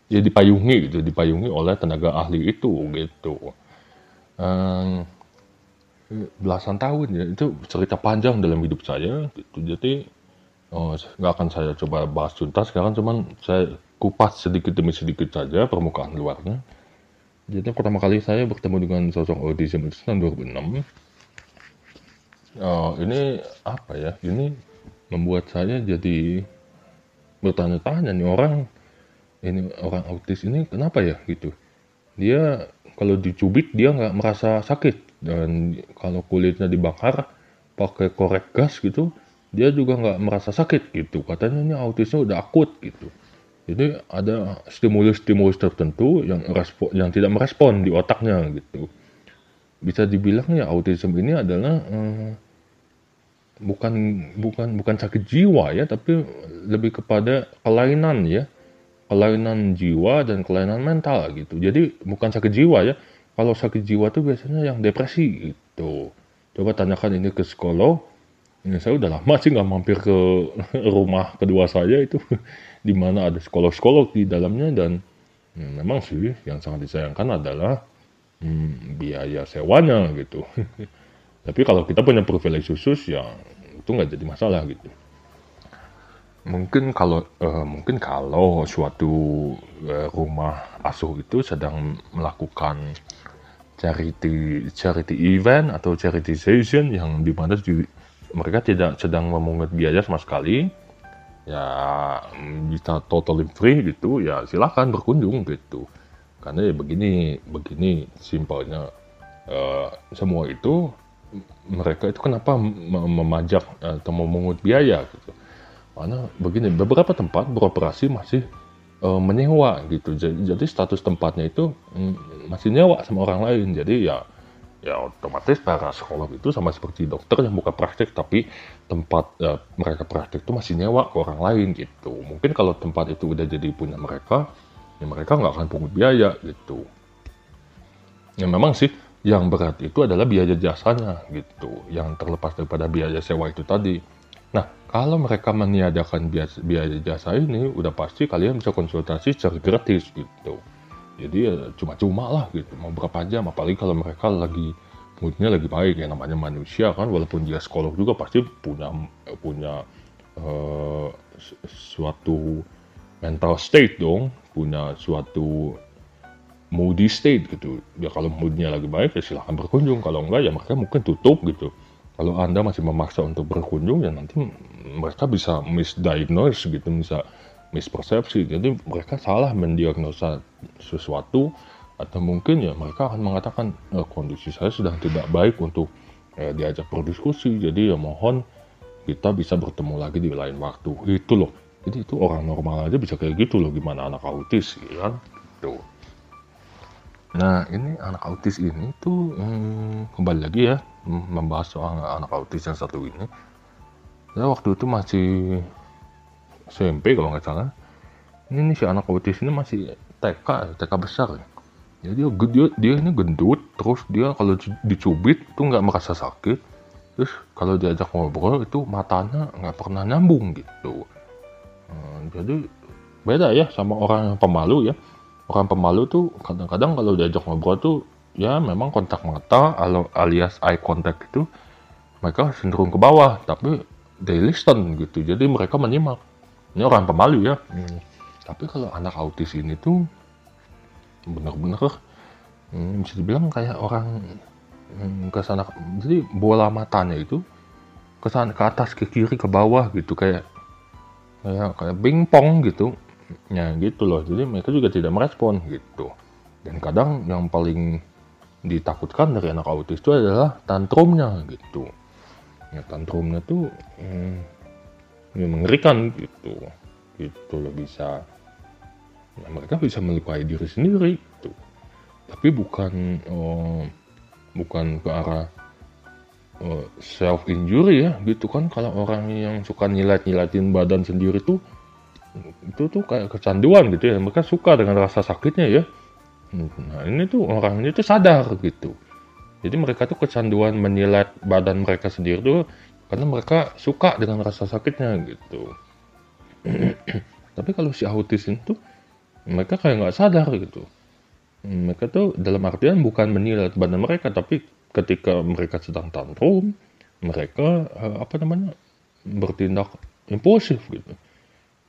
S1: ya dipayungi gitu dipayungi oleh tenaga ahli itu gitu. Um, belasan tahun ya itu cerita panjang dalam hidup saya gitu. Jadi oh, nggak akan saya coba bahas tuntas. Sekarang cuman saya kupas sedikit demi sedikit saja permukaan luarnya. Jadi pertama kali saya bertemu dengan sosok autism itu tahun 2006 Oh, ini apa ya? Ini membuat saya jadi bertanya-tanya nih orang ini orang autis ini kenapa ya gitu. Dia kalau dicubit dia nggak merasa sakit. Dan kalau kulitnya dibakar pakai korek gas gitu dia juga nggak merasa sakit gitu. Katanya ini autisnya udah akut gitu. Jadi ada stimulus-stimulus tertentu yang respon yang tidak merespon di otaknya gitu. Bisa dibilang ya autism ini adalah eh, bukan bukan bukan sakit jiwa ya, tapi lebih kepada kelainan ya, kelainan jiwa dan kelainan mental gitu. Jadi bukan sakit jiwa ya. Kalau sakit jiwa tuh biasanya yang depresi gitu. Coba tanyakan ini ke psikolog. Ini saya udah lama sih nggak mampir ke rumah kedua saya itu, di mana ada psikolog-psikolog di dalamnya dan hmm, memang sih yang sangat disayangkan adalah hmm, biaya sewanya gitu. Tapi kalau kita punya privilege khusus ya itu nggak jadi masalah gitu. Mungkin kalau uh, mungkin kalau suatu uh, rumah asuh itu sedang melakukan charity charity event atau charity session yang di mana di, mereka tidak sedang memungut biaya sama sekali ya bisa totally free gitu ya silahkan berkunjung gitu karena ya begini begini simpelnya uh, semua itu mereka itu kenapa memajak atau memungut biaya gitu. Karena begini, beberapa tempat beroperasi masih uh, menyewa gitu. Jadi, jadi status tempatnya itu mm, masih nyewa sama orang lain. Jadi ya ya otomatis para sekolah itu sama seperti dokter yang buka praktek tapi tempat uh, mereka praktek itu masih nyewa ke orang lain gitu. Mungkin kalau tempat itu udah jadi punya mereka, ya mereka nggak akan pungut biaya gitu. Ya memang sih yang berat itu adalah biaya jasanya gitu, yang terlepas daripada biaya sewa itu tadi. Kalau mereka meniadakan biaya, jasa ini, udah pasti kalian bisa konsultasi secara gratis gitu. Jadi ya cuma-cuma lah gitu, mau berapa jam, apalagi kalau mereka lagi moodnya lagi baik ya namanya manusia kan, walaupun dia psikolog juga pasti punya punya uh, suatu mental state dong, punya suatu moody state gitu. Ya kalau moodnya lagi baik ya silahkan berkunjung, kalau enggak ya mereka mungkin tutup gitu kalau Anda masih memaksa untuk berkunjung ya nanti mereka bisa misdiagnose gitu, bisa mispersepsi. Jadi mereka salah mendiagnosa sesuatu atau mungkin ya mereka akan mengatakan e, kondisi saya sedang tidak baik untuk eh, diajak berdiskusi. Jadi ya mohon kita bisa bertemu lagi di lain waktu. Itu loh. Jadi itu orang normal aja bisa kayak gitu loh gimana anak autis ya kan. Tuh. Nah ini anak autis ini tuh hmm, kembali lagi ya membahas soal anak autis yang satu ini. Saya waktu itu masih SMP kalau nggak salah. Ini si anak autis ini masih TK, TK besar. Jadi dia, dia, dia ini gendut, terus dia kalau dicubit itu nggak merasa sakit. Terus kalau diajak ngobrol itu matanya nggak pernah nyambung gitu. Hmm, jadi beda ya sama orang yang pemalu ya orang pemalu tuh kadang-kadang kalau diajak ngobrol tuh ya memang kontak mata alias eye contact itu mereka cenderung ke bawah tapi they listen gitu. Jadi mereka menyimak. Ini orang pemalu ya. Hmm. tapi kalau anak autis ini tuh bener-bener hmm, bisa dibilang kayak orang hmm, ke sana jadi bola matanya itu ke sana ke atas ke kiri ke bawah gitu. Kayak kayak kayak pingpong gitu ya gitu loh. Jadi mereka juga tidak merespon gitu. Dan kadang yang paling ditakutkan dari anak autis itu adalah tantrumnya gitu. Ya tantrumnya tuh hmm, ya mengerikan gitu. Gitu loh bisa. Ya, mereka bisa melukai diri sendiri gitu. Tapi bukan oh, bukan ke arah oh, self injury ya gitu kan. Kalau orang yang suka nyilat nyilatin badan sendiri tuh itu tuh kayak kecanduan gitu ya. Mereka suka dengan rasa sakitnya ya. Nah ini tuh orang ini tuh sadar gitu. Jadi mereka tuh kecanduan menyilat badan mereka sendiri tuh karena mereka suka dengan rasa sakitnya gitu. Tapi kalau si autis itu mereka kayak nggak sadar gitu. Mereka tuh dalam artian bukan menyilat badan mereka tapi ketika mereka sedang tantrum mereka eh, apa namanya bertindak impulsif gitu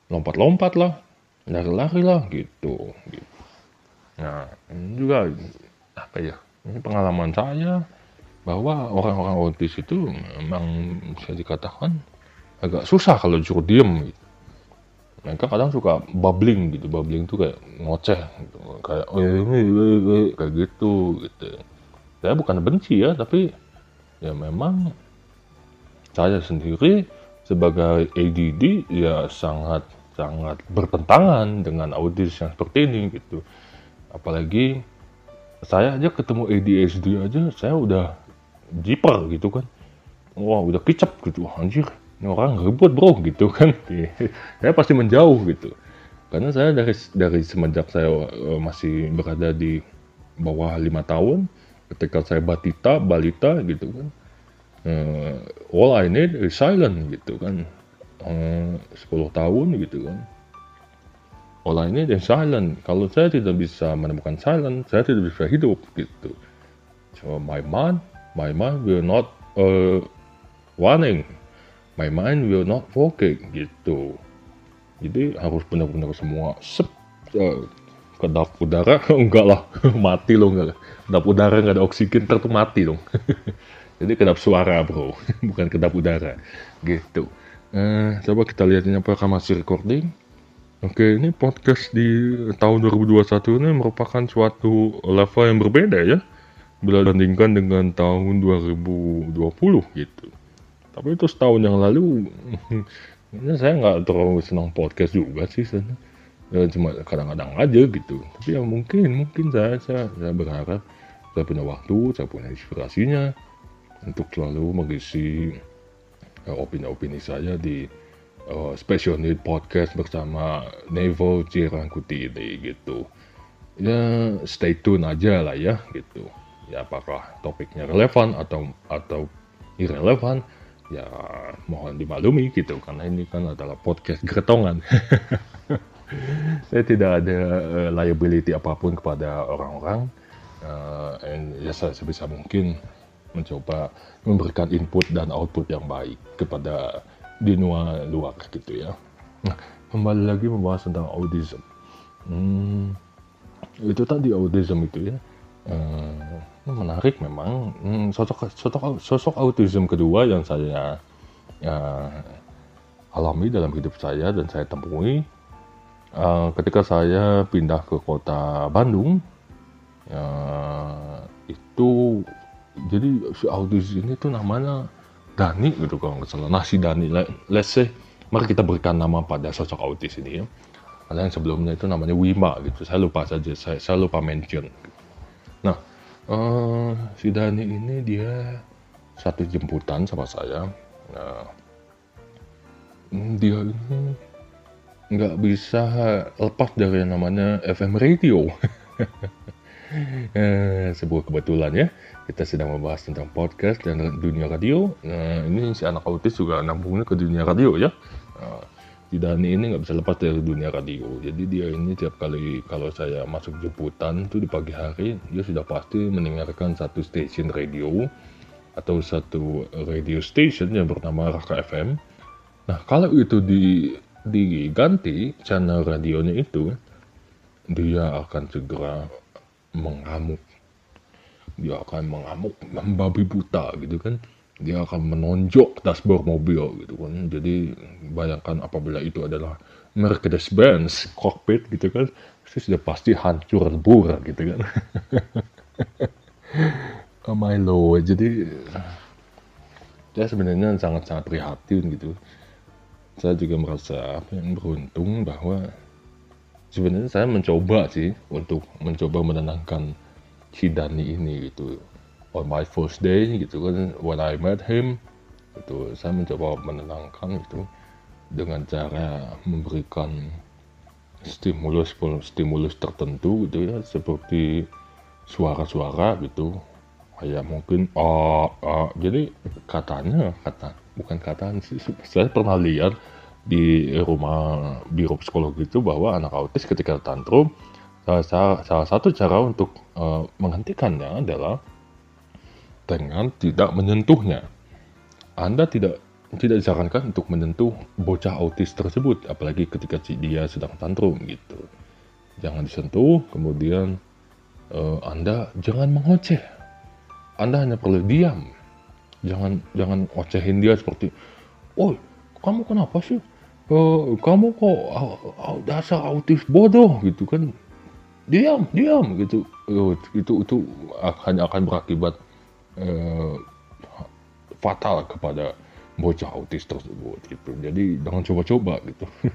S1: lompat-lompat lah, lari-lari lah gitu. Nah ini juga apa ya? Ini pengalaman saya bahwa orang-orang autis itu memang bisa dikatakan agak susah kalau disuruh diem gitu. Mereka kadang suka bubbling gitu, bubbling tuh kayak ngoceh gitu. kayak oh, ini kayak gitu gitu. Saya bukan benci ya, tapi ya memang saya sendiri sebagai ADD ya sangat sangat bertentangan dengan autis yang seperti ini gitu. Apalagi saya aja ketemu ADHD aja saya udah jiper gitu kan. Wah udah kicap gitu, anjir ini orang ribut bro gitu kan. saya pasti menjauh gitu. Karena saya dari dari semenjak saya uh, masih berada di bawah lima tahun, ketika saya batita, balita gitu kan, uh, all I need is silent gitu kan eh, 10 tahun gitu kan. Olah ini dan silent. Kalau saya tidak bisa menemukan silent saya tidak bisa hidup gitu. So my mind my mind will not uh, running my mind will not working gitu. Jadi harus benar-benar semua sep uh, kedap udara. Enggak lah mati loh enggak kedap udara enggak ada oksigen tertu mati dong jadi kedap suara bro. Bukan kedap udara. Gitu Eh, coba kita lihat ini apakah masih recording. Oke, ini podcast di tahun 2021 ini merupakan suatu level yang berbeda ya. Bila dibandingkan dengan tahun 2020 gitu. Tapi itu setahun yang lalu, ini saya nggak terlalu senang podcast juga sih. Sana. Ya, cuma kadang-kadang aja gitu. Tapi ya mungkin, mungkin saya, saya, saya berharap saya punya waktu, saya punya inspirasinya untuk selalu mengisi opini-opini saya di uh, Special Need Podcast bersama Nevo Cirangkuti ini gitu. Ya stay tune aja lah ya gitu. ya apakah topiknya relevan atau atau irrelevan ya mohon dimaklumi gitu karena ini kan adalah podcast getongan saya tidak ada uh, liability apa pun kepada orang-orang uh, and ya saya sebisa mungkin mencoba memberikan input dan output yang baik kepada di luar gitu ya. Nah kembali lagi membahas tentang autism hmm, itu tadi autism itu ya. Uh, menarik memang. Hmm, sosok sosok sosok autism kedua yang saya uh, alami dalam hidup saya dan saya temui uh, ketika saya pindah ke kota Bandung uh, itu jadi si autis ini tuh namanya Dani gitu kalau nggak salah. Nah si Dani let's say mari kita berikan nama pada sosok autis ini ya. Karena yang sebelumnya itu namanya Wima gitu. Saya lupa saja saya, saya lupa mention. Nah uh, si Dani ini dia satu jemputan sama saya. Nah dia ini nggak bisa lepas dari yang namanya FM radio. Eh, sebuah kebetulan ya kita sedang membahas tentang podcast dan dunia radio nah ini si anak autis juga nambungnya ke dunia radio ya nah, Dani ini nggak bisa lepas dari dunia radio. Jadi dia ini tiap kali kalau saya masuk jemputan itu di pagi hari dia sudah pasti mendengarkan satu stasiun radio atau satu radio station yang bernama Raka FM. Nah kalau itu di diganti channel radionya itu dia akan segera mengamuk dia akan mengamuk membabi buta gitu kan dia akan menonjok dashboard mobil gitu kan. Jadi bayangkan apabila itu adalah Mercedes-Benz cockpit gitu kan, itu sudah pasti hancur lebur gitu kan. oh my lord, jadi saya sebenarnya sangat-sangat prihatin gitu. Saya juga merasa apa yang beruntung bahwa sebenarnya saya mencoba sih untuk mencoba menenangkan si Dani ini gitu. On my first day gitu kan when I met him itu saya mencoba menenangkan itu dengan cara memberikan stimulus stimulus tertentu gitu ya seperti suara-suara gitu. Kayak mungkin oh, oh jadi katanya kata bukan kata sih saya pernah lihat di rumah biro psikologi itu bahwa anak autis ketika tantrum salah, salah satu cara untuk uh, menghentikannya adalah dengan tidak menyentuhnya. Anda tidak tidak disarankan untuk menyentuh bocah autis tersebut, apalagi ketika dia sedang tantrum gitu. Jangan disentuh, kemudian uh, Anda jangan mengoceh. Anda hanya perlu diam. Jangan jangan ocehin dia seperti, "Oh, kamu kenapa sih? Uh, kamu kok uh, dasar autis bodoh gitu kan?" Diam, diam gitu. Uh, itu itu hanya akan berakibat uh, fatal kepada bocah autis tersebut gitu. Jadi jangan coba-coba gitu.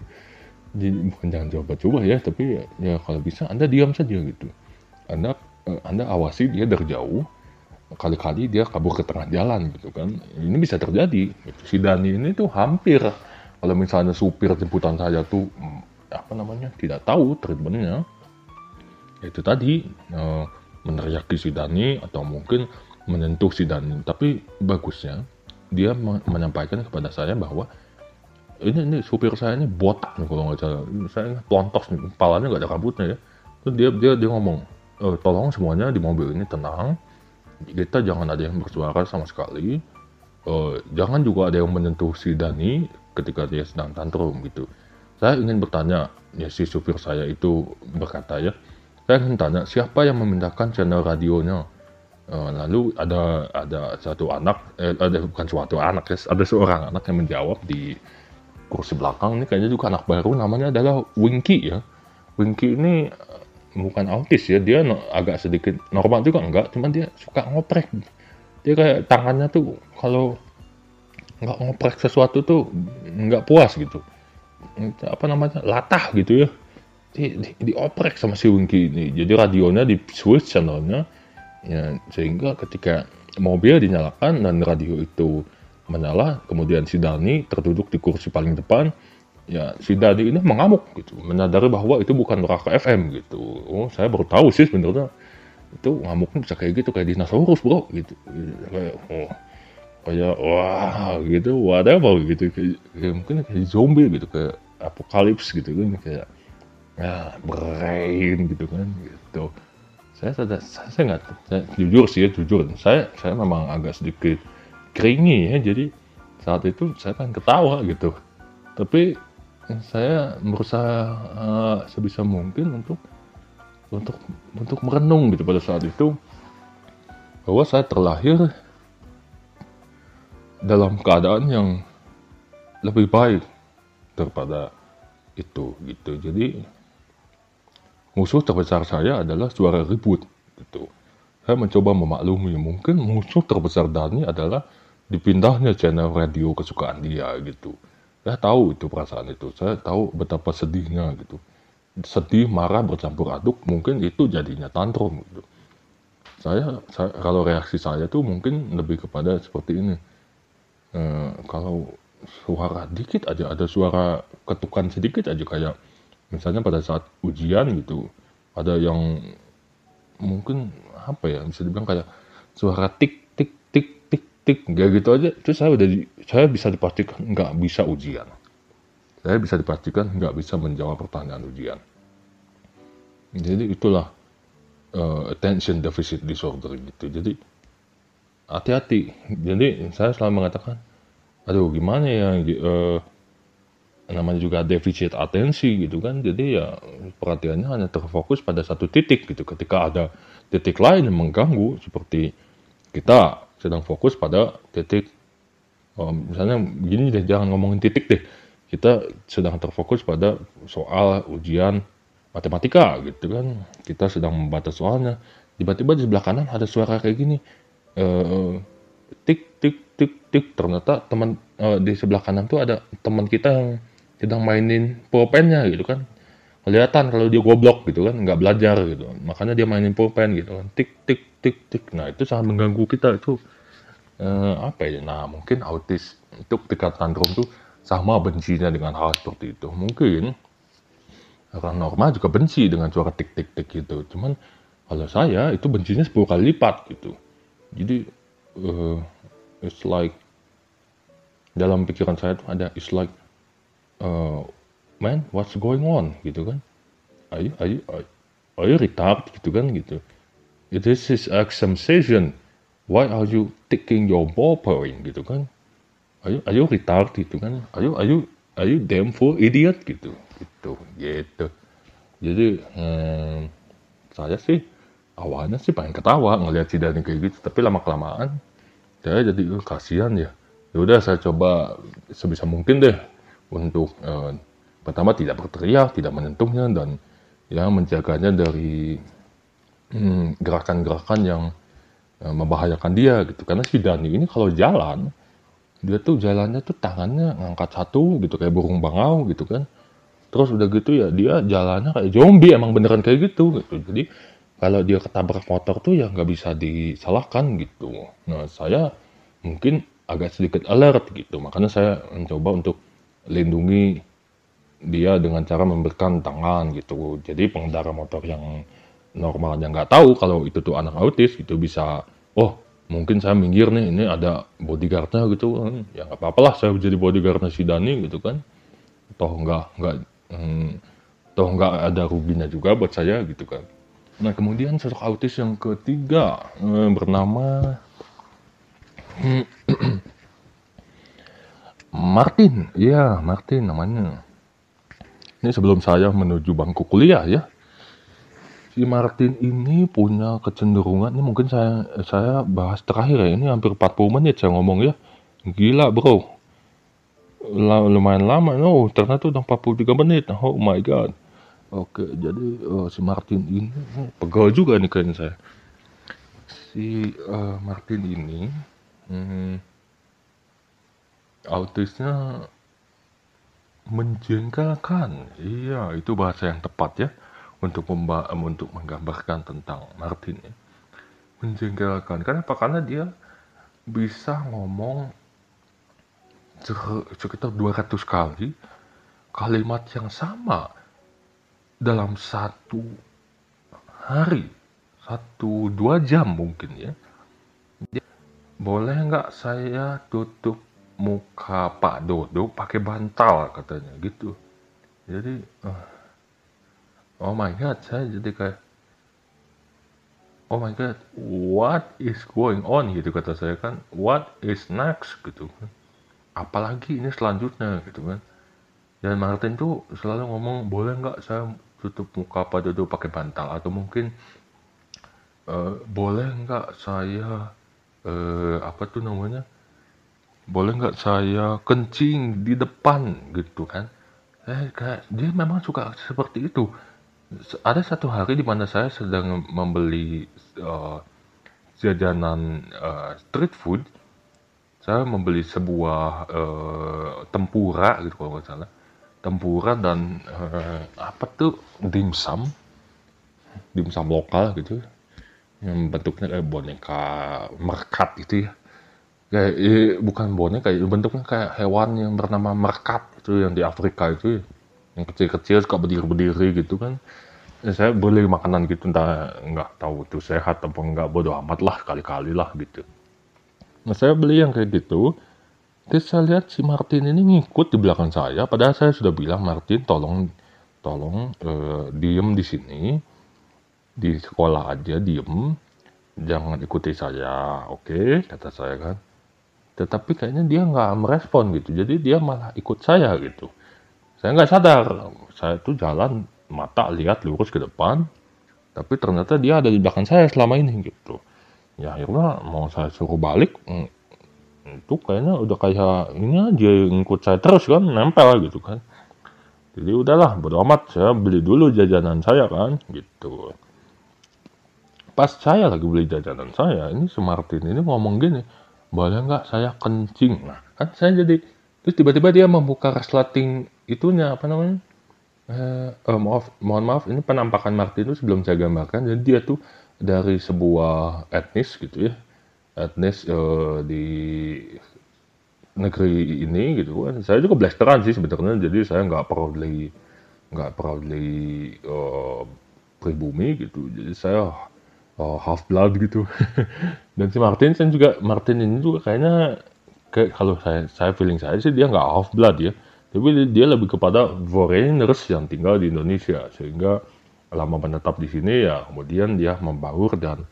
S1: Jadi bukan jangan coba-coba ya, tapi ya, ya kalau bisa Anda diam saja gitu. Anda uh, Anda awasi dia dari jauh. Kali-kali dia kabur ke tengah jalan gitu kan. Ini bisa terjadi. Gitu. Si Dani ini tuh hampir kalau misalnya supir jemputan saya tuh mm, apa namanya tidak tahu treatmentnya itu tadi uh, meneriaki si Dani atau mungkin menyentuh si Dani. Tapi bagusnya dia menyampaikan kepada saya bahwa ini ini supir saya ini botak nih kalau nggak salah. Saya plontos nih, kepalanya nggak ada rambutnya ya. Terus dia dia dia ngomong, e, tolong semuanya di mobil ini tenang. Kita jangan ada yang bersuara sama sekali. Uh, jangan juga ada yang menyentuh si Dani ketika dia sedang tantrum gitu. Saya ingin bertanya, ya si supir saya itu berkata ya, saya ingin tanya siapa yang memindahkan channel radionya Uh, lalu ada ada satu anak, eh, ada bukan suatu anak ya, ada seorang anak yang menjawab di kursi belakang ini kayaknya juga anak baru namanya adalah Winky ya. Winky ini eh, bukan autis ya, dia no, agak sedikit normal juga enggak, cuman dia suka ngoprek. Dia kayak tangannya tuh kalau nggak ngoprek sesuatu tuh nggak puas gitu. Apa namanya latah gitu ya. Di, di, dioprek sama si Winky ini. Jadi radionya di switch channelnya Ya, sehingga ketika mobil dinyalakan dan radio itu menyala, kemudian si Dani terduduk di kursi paling depan, ya si Dani ini mengamuk gitu, menyadari bahwa itu bukan Raka FM gitu. Oh, saya baru tahu sih sebenarnya. itu ngamuknya bisa kayak gitu kayak dinosaurus bro gitu kayak oh kayak wah gitu whatever gitu kayak, kayak mungkin kayak zombie gitu kayak apokalips gitu kan kayak ya brain gitu kan gitu. Saya saya saya nggak jujur sih ya jujur. Saya saya memang agak sedikit keringi ya jadi saat itu saya kan ketawa gitu. Tapi saya berusaha uh, sebisa mungkin untuk untuk untuk merenung gitu pada saat itu bahwa saya terlahir dalam keadaan yang lebih baik daripada itu gitu. Jadi musuh terbesar saya adalah suara ribut. Gitu. Saya mencoba memaklumi mungkin musuh terbesar Dani adalah dipindahnya channel radio kesukaan dia gitu. Saya tahu itu perasaan itu. Saya tahu betapa sedihnya gitu. Sedih marah bercampur aduk mungkin itu jadinya tantrum gitu. Saya, saya kalau reaksi saya tuh mungkin lebih kepada seperti ini. E, kalau suara dikit aja ada suara ketukan sedikit aja kayak misalnya pada saat ujian gitu ada yang mungkin apa ya bisa dibilang kayak suara tik tik tik tik tik kayak gitu aja. Itu saya udah saya bisa dipastikan nggak bisa ujian. Saya bisa dipastikan nggak bisa menjawab pertanyaan ujian. Jadi itulah uh, attention deficit disorder gitu. Jadi hati-hati. Jadi saya selalu mengatakan aduh gimana ya uh, namanya juga defisit atensi gitu kan. Jadi ya perhatiannya hanya terfokus pada satu titik gitu. Ketika ada titik lain yang mengganggu seperti kita sedang fokus pada titik oh, misalnya begini deh jangan ngomongin titik deh. Kita sedang terfokus pada soal ujian matematika gitu kan. Kita sedang membaca soalnya. Tiba-tiba di sebelah kanan ada suara kayak gini. Uh, tik tik tik tik. Ternyata teman uh, di sebelah kanan tuh ada teman kita yang sedang mainin pulpennya gitu kan. Kelihatan kalau dia goblok gitu kan nggak belajar gitu. Makanya dia mainin pulpen gitu kan. Tik tik tik tik. Nah itu sangat mengganggu kita itu eh, apa ya? Nah mungkin autis itu ketika tantrum tuh sama bencinya dengan hal seperti itu. Mungkin orang normal juga benci dengan suara tik tik tik gitu. Cuman kalau saya itu bencinya 10 kali lipat gitu. Jadi uh, it's like dalam pikiran saya tuh ada it's like uh, man what's going on? gitu kan. Are you are you are, you retard gitu kan gitu. This is a sensation. Why are you taking your ballpoint gitu kan. Are you are you retard gitu kan. Are you are you are you damn fool idiot? gitu. Gitu gitu. Jadi hmm, saya sih awalnya sih pengen ketawa ngelihat si Dani kayak gitu tapi lama kelamaan saya jadi uh, kasihan ya. Ya udah saya coba sebisa mungkin deh untuk uh, pertama tidak berteriak, tidak menyentuhnya dan ya menjaganya dari hmm, gerakan-gerakan hmm, yang uh, membahayakan dia gitu. Karena si Dani ini kalau jalan dia tuh jalannya tuh tangannya ngangkat satu gitu kayak burung bangau gitu kan. Terus udah gitu ya dia jalannya kayak zombie emang beneran kayak gitu gitu. Jadi kalau dia ketabrak motor tuh ya nggak bisa disalahkan gitu. Nah saya mungkin agak sedikit alert gitu. Makanya saya mencoba untuk lindungi dia dengan cara memberikan tangan gitu. Jadi pengendara motor yang normalnya nggak tahu kalau itu tuh anak autis gitu bisa, oh mungkin saya minggir nih, ini ada bodyguardnya gitu kan. Ya nggak apa-apa lah saya jadi bodyguardnya si Dani gitu kan. Toh nggak nggak hmm, toh nggak ada ruginya juga buat saya gitu kan. Nah kemudian sosok autis yang ketiga eh, bernama Martin, iya Martin namanya. Ini sebelum saya menuju bangku kuliah ya. Si Martin ini punya kecenderungan, ini mungkin saya saya bahas terakhir ya, ini hampir 40 menit saya ngomong ya. Gila bro. lumayan lama, oh ternyata udah 43 menit, oh my god. Oke, jadi uh, si Martin ini oh, pegal juga nih kayaknya saya. Si uh, Martin ini, hmm, autisnya menjengkelkan. Iya, itu bahasa yang tepat ya untuk memba untuk menggambarkan tentang Martin ya. Menjengkelkan. Kenapa? Karena dia bisa ngomong sekitar 200 kali kalimat yang sama dalam satu hari satu dua jam mungkin ya boleh nggak saya tutup muka Pak Dodo pakai bantal katanya. Gitu. Jadi uh, oh my god saya jadi kayak oh my god what is going on? Gitu kata saya kan. What is next? Gitu kan. Apalagi ini selanjutnya gitu kan. Dan Martin tuh selalu ngomong boleh nggak saya tutup muka Pak Dodo pakai bantal? Atau mungkin uh, boleh nggak saya uh, apa tuh namanya boleh nggak saya kencing di depan gitu kan? Eh, kayak dia memang suka seperti itu. Ada satu hari di mana saya sedang membeli uh, jajanan uh, street food. Saya membeli sebuah uh, tempura gitu kalau nggak salah. Tempura dan uh, apa tuh dimsum. Dimsum lokal gitu. Yang bentuknya kayak boneka merkat gitu ya kayak eh, bukan boneka kayak bentuknya kayak hewan yang bernama merkat itu yang di Afrika itu ya. yang kecil-kecil suka berdiri-berdiri gitu kan ya, saya beli makanan gitu entah nggak tahu itu sehat atau enggak bodoh amat lah kali-kali lah gitu nah saya beli yang kayak gitu Terus saya lihat si Martin ini ngikut di belakang saya, padahal saya sudah bilang Martin tolong tolong uh, diem di sini, di sekolah aja diem, jangan ikuti saya, oke? Okay? Kata saya kan. Tetapi kayaknya dia nggak merespon gitu, jadi dia malah ikut saya gitu. Saya nggak sadar, saya tuh jalan mata lihat lurus ke depan, tapi ternyata dia ada di belakang saya selama ini gitu. Ya akhirnya mau saya suruh balik, mm, itu kayaknya udah kayak ini aja ngikut saya terus kan nempel gitu kan. Jadi udahlah bodo amat. Saya beli dulu jajanan saya kan gitu. Pas saya lagi beli jajanan saya ini Martin ini ngomong gini boleh nggak saya kencing? Nah kan saya jadi terus tiba-tiba dia membuka resleting itunya apa namanya? Eh, eh, maaf mohon maaf ini penampakan Martin itu sebelum saya gambarkan. Jadi dia tuh dari sebuah etnis gitu ya etnis uh, di negeri ini gitu kan. Saya juga blasteran sih sebenarnya jadi saya nggak proudly nggak proudly uh, pribumi gitu. Jadi saya uh, half blood gitu. Dan si Martin saya juga Martin ini juga kayaknya kayak kalau saya saya feeling saya sih dia nggak half blood ya. Tapi dia lebih kepada foreigners yang tinggal di Indonesia. Sehingga lama menetap di sini ya kemudian dia membaur dan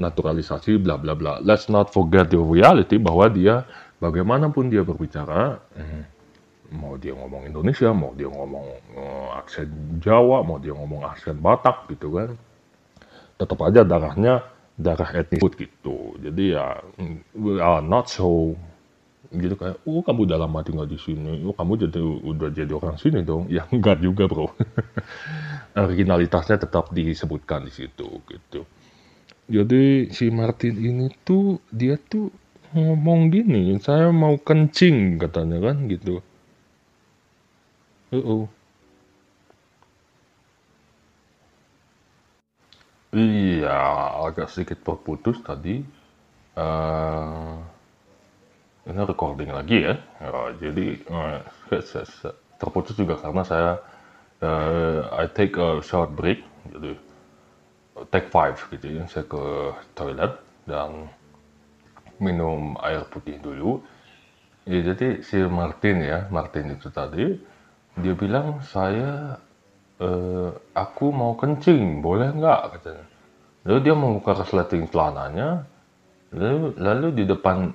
S1: naturalisasi bla bla bla. Let's not forget the reality bahwa dia bagaimanapun dia berbicara, hmm, mau dia ngomong Indonesia, mau dia ngomong uh, aksen Jawa, mau dia ngomong aksen Batak gitu kan, tetap aja darahnya darah etnis gitu. Jadi ya we are not so gitu kayak, oh kamu udah lama tinggal di sini, oh kamu jadi udah jadi orang sini dong, ya enggak juga bro. Originalitasnya tetap disebutkan di situ gitu. Jadi si Martin ini tuh dia tuh ngomong gini, saya mau kencing katanya kan gitu. Uh -oh. Iya, agak sedikit terputus tadi. Uh, ini recording lagi ya. Uh, jadi uh, terputus juga karena saya uh, I take a short break. Jadi take five gitu ya saya ke toilet dan minum air putih dulu ya jadi si Martin ya Martin itu tadi dia bilang saya eh, aku mau kencing boleh nggak? katanya. Lalu dia membuka resleting celananya lalu lalu di depan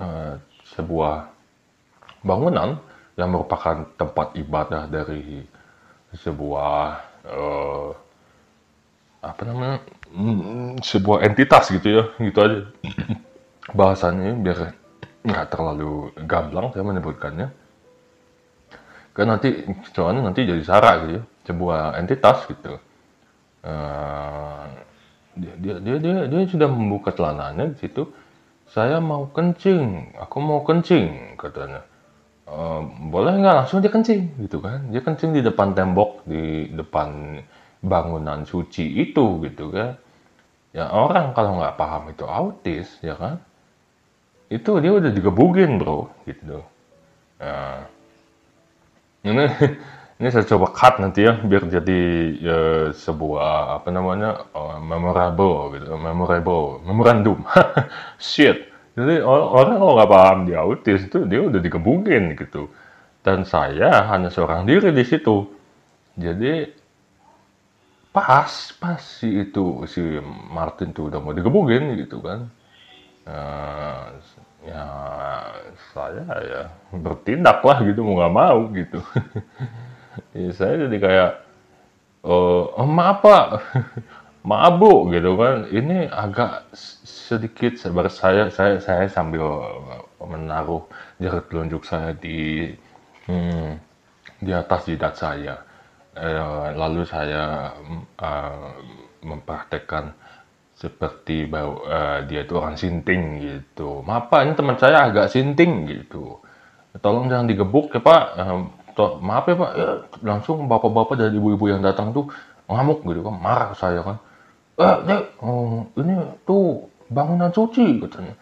S1: eh, sebuah bangunan yang merupakan tempat ibadah dari sebuah eh, apa namanya hmm, sebuah entitas gitu ya gitu aja. Bahasanya biar nggak terlalu gamblang saya menyebutkannya. Kan nanti soalnya nanti jadi sara gitu ya sebuah entitas gitu. Uh, dia, dia dia dia dia sudah membuka celananya di situ. Saya mau kencing aku mau kencing katanya. Uh, boleh nggak? Langsung dia kencing gitu kan. Dia kencing di depan tembok di depan bangunan suci itu gitu kan. Ya orang kalau nggak paham itu autis ya kan. Itu dia udah digebugin bro gitu. Nah ini ini saya coba cut nanti ya biar jadi ya, sebuah apa namanya uh, memorable gitu memorable memorandum. Shit. Jadi orang kalau nggak paham dia autis itu dia udah dikebukin gitu. Dan saya hanya seorang diri di situ. Jadi pas pas si itu si Martin tuh udah mau digebukin gitu kan. Uh, ya saya ya bertindak lah gitu mau nggak mau gitu ya, saya jadi kayak oh, oh maaf pak maaf bu gitu kan ini agak sedikit sabar saya saya saya sambil menaruh jari telunjuk saya di hmm, di atas jidat saya eh, lalu saya uh, mempraktekkan seperti bahwa uh, dia itu orang sinting gitu. Maaf pak, ini teman saya agak sinting gitu. Tolong jangan digebuk ya pak. Maaf ya pak, ya, langsung bapak-bapak dan ibu-ibu yang datang tuh ngamuk gitu kan, marah saya kan. Eh, dek, oh, ini tuh bangunan suci katanya.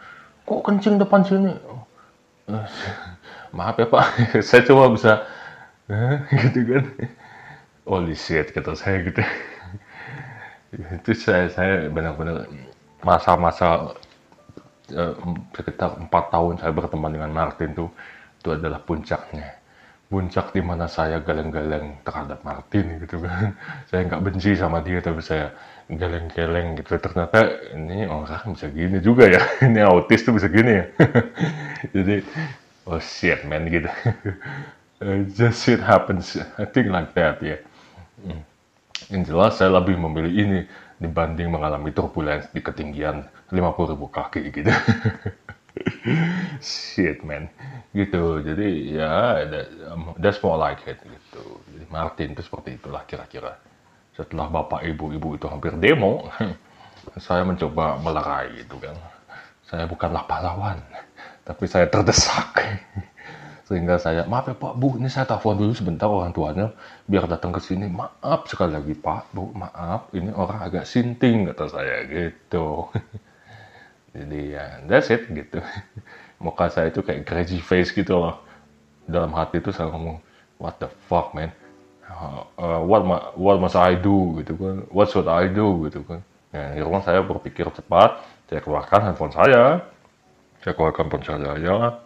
S1: Kok kencing depan sini? maaf ya pak, saya cuma bisa gitu kan. Holy shit kata saya gitu itu saya saya benar-benar masa-masa sekitar empat tahun saya berteman dengan Martin tuh itu adalah puncaknya puncak di mana saya galeng-galeng terhadap Martin gitu kan saya nggak benci sama dia tapi saya galeng-galeng gitu ternyata ini orang bisa gini juga ya ini autis tuh bisa gini ya jadi oh shit man gitu just shit happens I think like that ya yeah. hmm. Yang jelas saya lebih memilih ini dibanding mengalami turbulensi di ketinggian 50 ribu kaki gitu. Shit man, gitu. Jadi ya um, that's more like it gitu. Jadi Martin itu seperti itulah kira-kira. Setelah bapak ibu-ibu itu hampir demo, saya mencoba melerai gitu kan. Saya bukanlah pahlawan, tapi saya terdesak sehingga saya maaf ya Pak Bu ini saya telepon dulu sebentar orang tuanya biar datang ke sini maaf sekali lagi Pak Bu maaf ini orang agak sinting kata saya gitu jadi ya that's it gitu. Muka saya itu kayak crazy face gitu loh. Dalam hati itu saya ngomong what the fuck man? Uh, what ma what must I do? Gitu kan. What should I do? Gitu kan. Ya akhirnya saya berpikir cepat saya keluarkan handphone saya. Saya keluarkan ponsel saya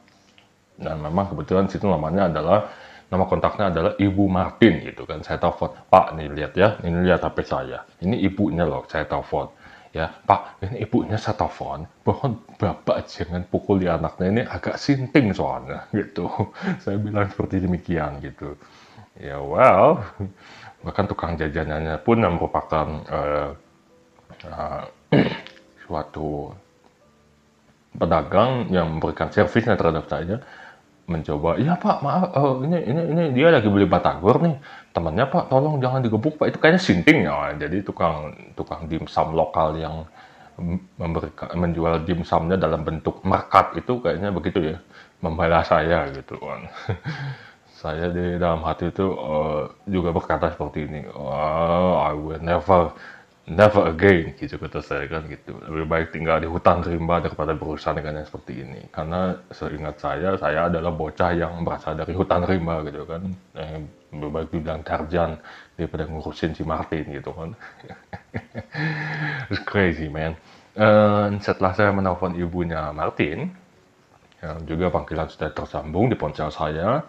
S1: dan memang kebetulan situ namanya adalah nama kontaknya adalah Ibu Martin gitu kan. Saya telepon Pak nih lihat ya ini lihat HP saya. Ini ibunya loh saya telepon ya Pak ini ibunya saya telepon mohon Bapak jangan pukuli anaknya. Ini agak sinting soalnya gitu. Saya bilang seperti demikian gitu. Ya well bahkan tukang jajanannya pun yang merupakan uh, uh, suatu pedagang yang memberikan servisnya terhadap saya mencoba iya pak maaf uh, ini ini ini dia lagi beli batagor nih temannya pak tolong jangan digebuk pak. Itu kayaknya sinting ya. Jadi tukang tukang dimsum lokal yang memberikan menjual dimsumnya dalam bentuk markat itu kayaknya begitu ya. Membalas saya gitu kan saya di dalam hati itu uh, juga berkata seperti ini oh, I will never never again gitu kata saya kan gitu. Lebih baik tinggal di hutan rimba daripada berurusan dengan yang seperti ini. Karena seingat saya saya adalah bocah yang berasal dari hutan rimba gitu kan. Eh, lebih baik dibilang Tarjan daripada ngurusin si Martin gitu kan. It's crazy man. Uh, setelah saya menelpon ibunya Martin yang juga panggilan sudah tersambung di ponsel saya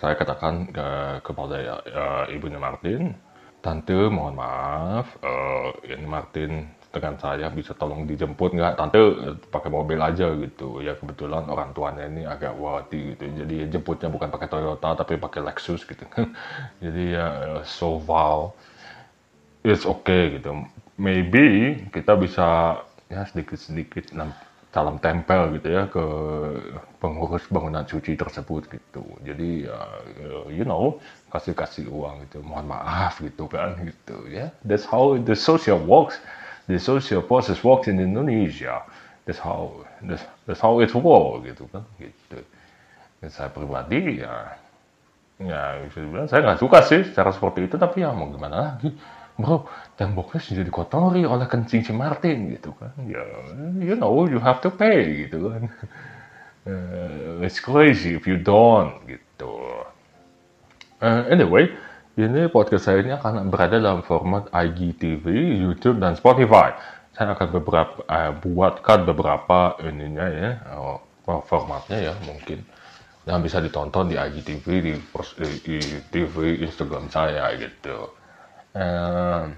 S1: saya katakan ke, kepada uh, ibunya Martin Tante mohon maaf, uh, ini Martin dengan saya bisa tolong dijemput nggak? Tante uh, pakai mobil aja gitu. Ya kebetulan orang tuanya ini agak wati gitu. Jadi jemputnya bukan pakai Toyota tapi pakai Lexus gitu. Jadi ya uh, so wow, it's okay gitu. Maybe kita bisa ya sedikit-sedikit salam tempel gitu ya ke pengurus bangunan suci tersebut gitu. Jadi uh, you know kasih kasih uang gitu, mohon maaf gitu kan gitu ya. That's how the social works, the social process works in Indonesia. That's how that's, that's how it works gitu kan gitu. Dan saya pribadi ya ya bisa dibilang saya nggak suka sih cara seperti itu tapi ya mau gimana lagi bro temboknya sudah dikotori oleh kencing si Martin gitu kan ya you know you have to pay gitu kan uh, it's crazy if you don't gitu Uh, anyway, ini podcast saya ini akan berada dalam format IGTV, YouTube, dan Spotify. Saya akan beberapa uh, buatkan beberapa ininya ya, uh, formatnya ya mungkin yang bisa ditonton di IGTV di, TV Instagram saya gitu. Uh,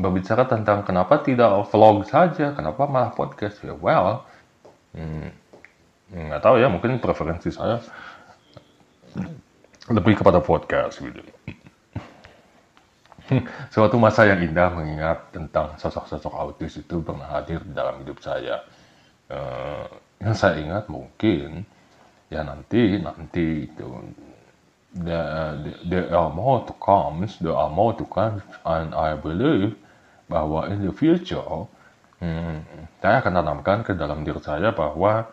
S1: berbicara tentang kenapa tidak vlog saja, kenapa malah podcast ya, well, hmm, nggak tahu ya mungkin preferensi saya lebih kepada podcast gitu. Suatu masa yang indah mengingat tentang sosok-sosok autis itu pernah hadir dalam hidup saya. Uh, yang saya ingat mungkin ya nanti nanti itu there, there are more to come, there are more to come, and I believe bahwa in the future hmm, saya akan tanamkan ke dalam diri saya bahwa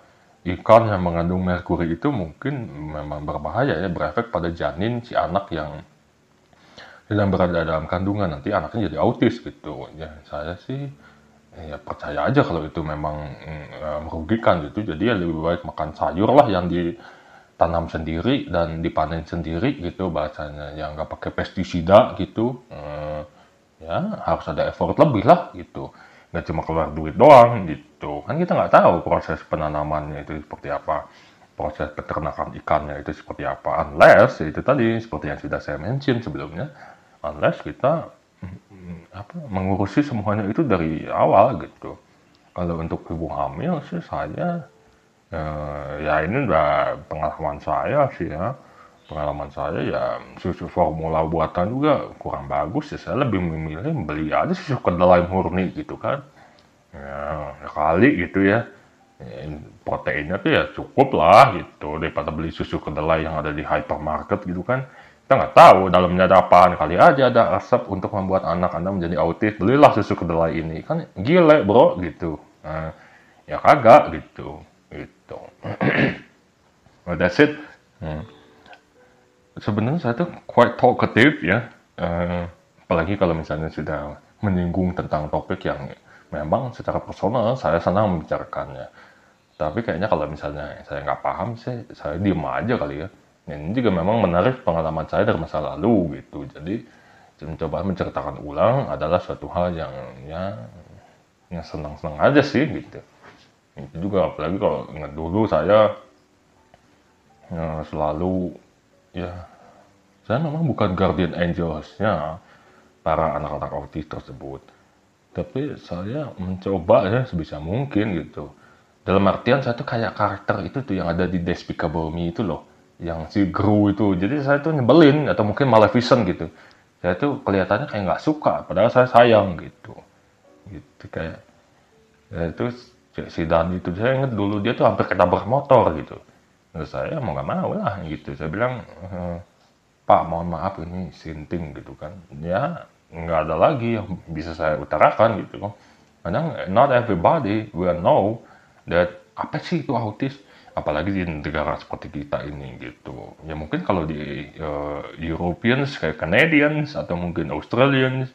S1: ikan yang mengandung merkuri itu mungkin memang berbahaya ya berefek pada janin si anak yang sedang berada dalam kandungan. Nanti anaknya jadi autis gitu. Ya saya sih ya percaya aja kalau itu memang mm, merugikan gitu. Jadi ya lebih baik makan sayur lah yang ditanam sendiri dan dipanen sendiri gitu bahasanya. Yang nggak pakai pestisida gitu hmm, ya harus ada effort lebih lah gitu. Nggak cuma keluar duit doang gitu kan kita nggak tahu proses penanamannya itu seperti apa. Proses peternakan ikannya itu seperti apa. Unless itu tadi seperti yang sudah saya mention sebelumnya unless kita mm, apa mengurusi semuanya itu dari awal gitu. Kalau untuk ibu hamil sih saya eh, ya ini udah pengalaman saya sih ya. Pengalaman saya ya susu formula buatan juga kurang bagus ya saya lebih memilih beli aja susu kedelai murni gitu kan ya, ya kali gitu ya. ya proteinnya tuh ya cukup lah gitu. Daripada beli susu kedelai yang ada di hypermarket gitu kan. Kita nggak tahu dalamnya ada apaan. Kali aja ada resep untuk membuat anak anda menjadi autis. Belilah susu kedelai ini. Kan gile bro gitu. Nah, ya kagak gitu. Gitu. Well, that's it. Hmm. Sebenarnya saya tuh quite talkative ya, uh, apalagi kalau misalnya sudah menyinggung tentang topik yang memang secara personal saya senang membicarakannya. Tapi kayaknya kalau misalnya saya nggak paham sih, saya diem aja kali ya. Ini juga memang menarik pengalaman saya dari masa lalu gitu. Jadi mencoba menceritakan ulang adalah suatu hal yang ya yang senang-senang aja sih gitu. Itu juga apalagi kalau ingat dulu saya ya, selalu ya saya memang bukan guardian angelsnya para anak-anak autis tersebut tapi saya mencoba ya sebisa mungkin gitu. Dalam artian saya tuh kayak karakter itu tuh yang ada di Despicable Me itu loh. Yang si Gru itu. Jadi saya tuh nyebelin atau mungkin Maleficent gitu. Saya tuh kelihatannya kayak nggak suka. Padahal saya sayang gitu. Gitu kayak. Ya itu si Dan itu. Saya ingat dulu dia tuh hampir ketabrak motor gitu. Terus saya mau nggak mau lah gitu. Saya bilang, e, Pak mohon maaf ini sinting gitu kan. Ya nggak ada lagi yang bisa saya utarakan gitu kan. Kadang not everybody will know that apa sih itu autis. Apalagi di negara seperti kita ini gitu. Ya mungkin kalau di uh, Europeans kayak Canadians atau mungkin Australians,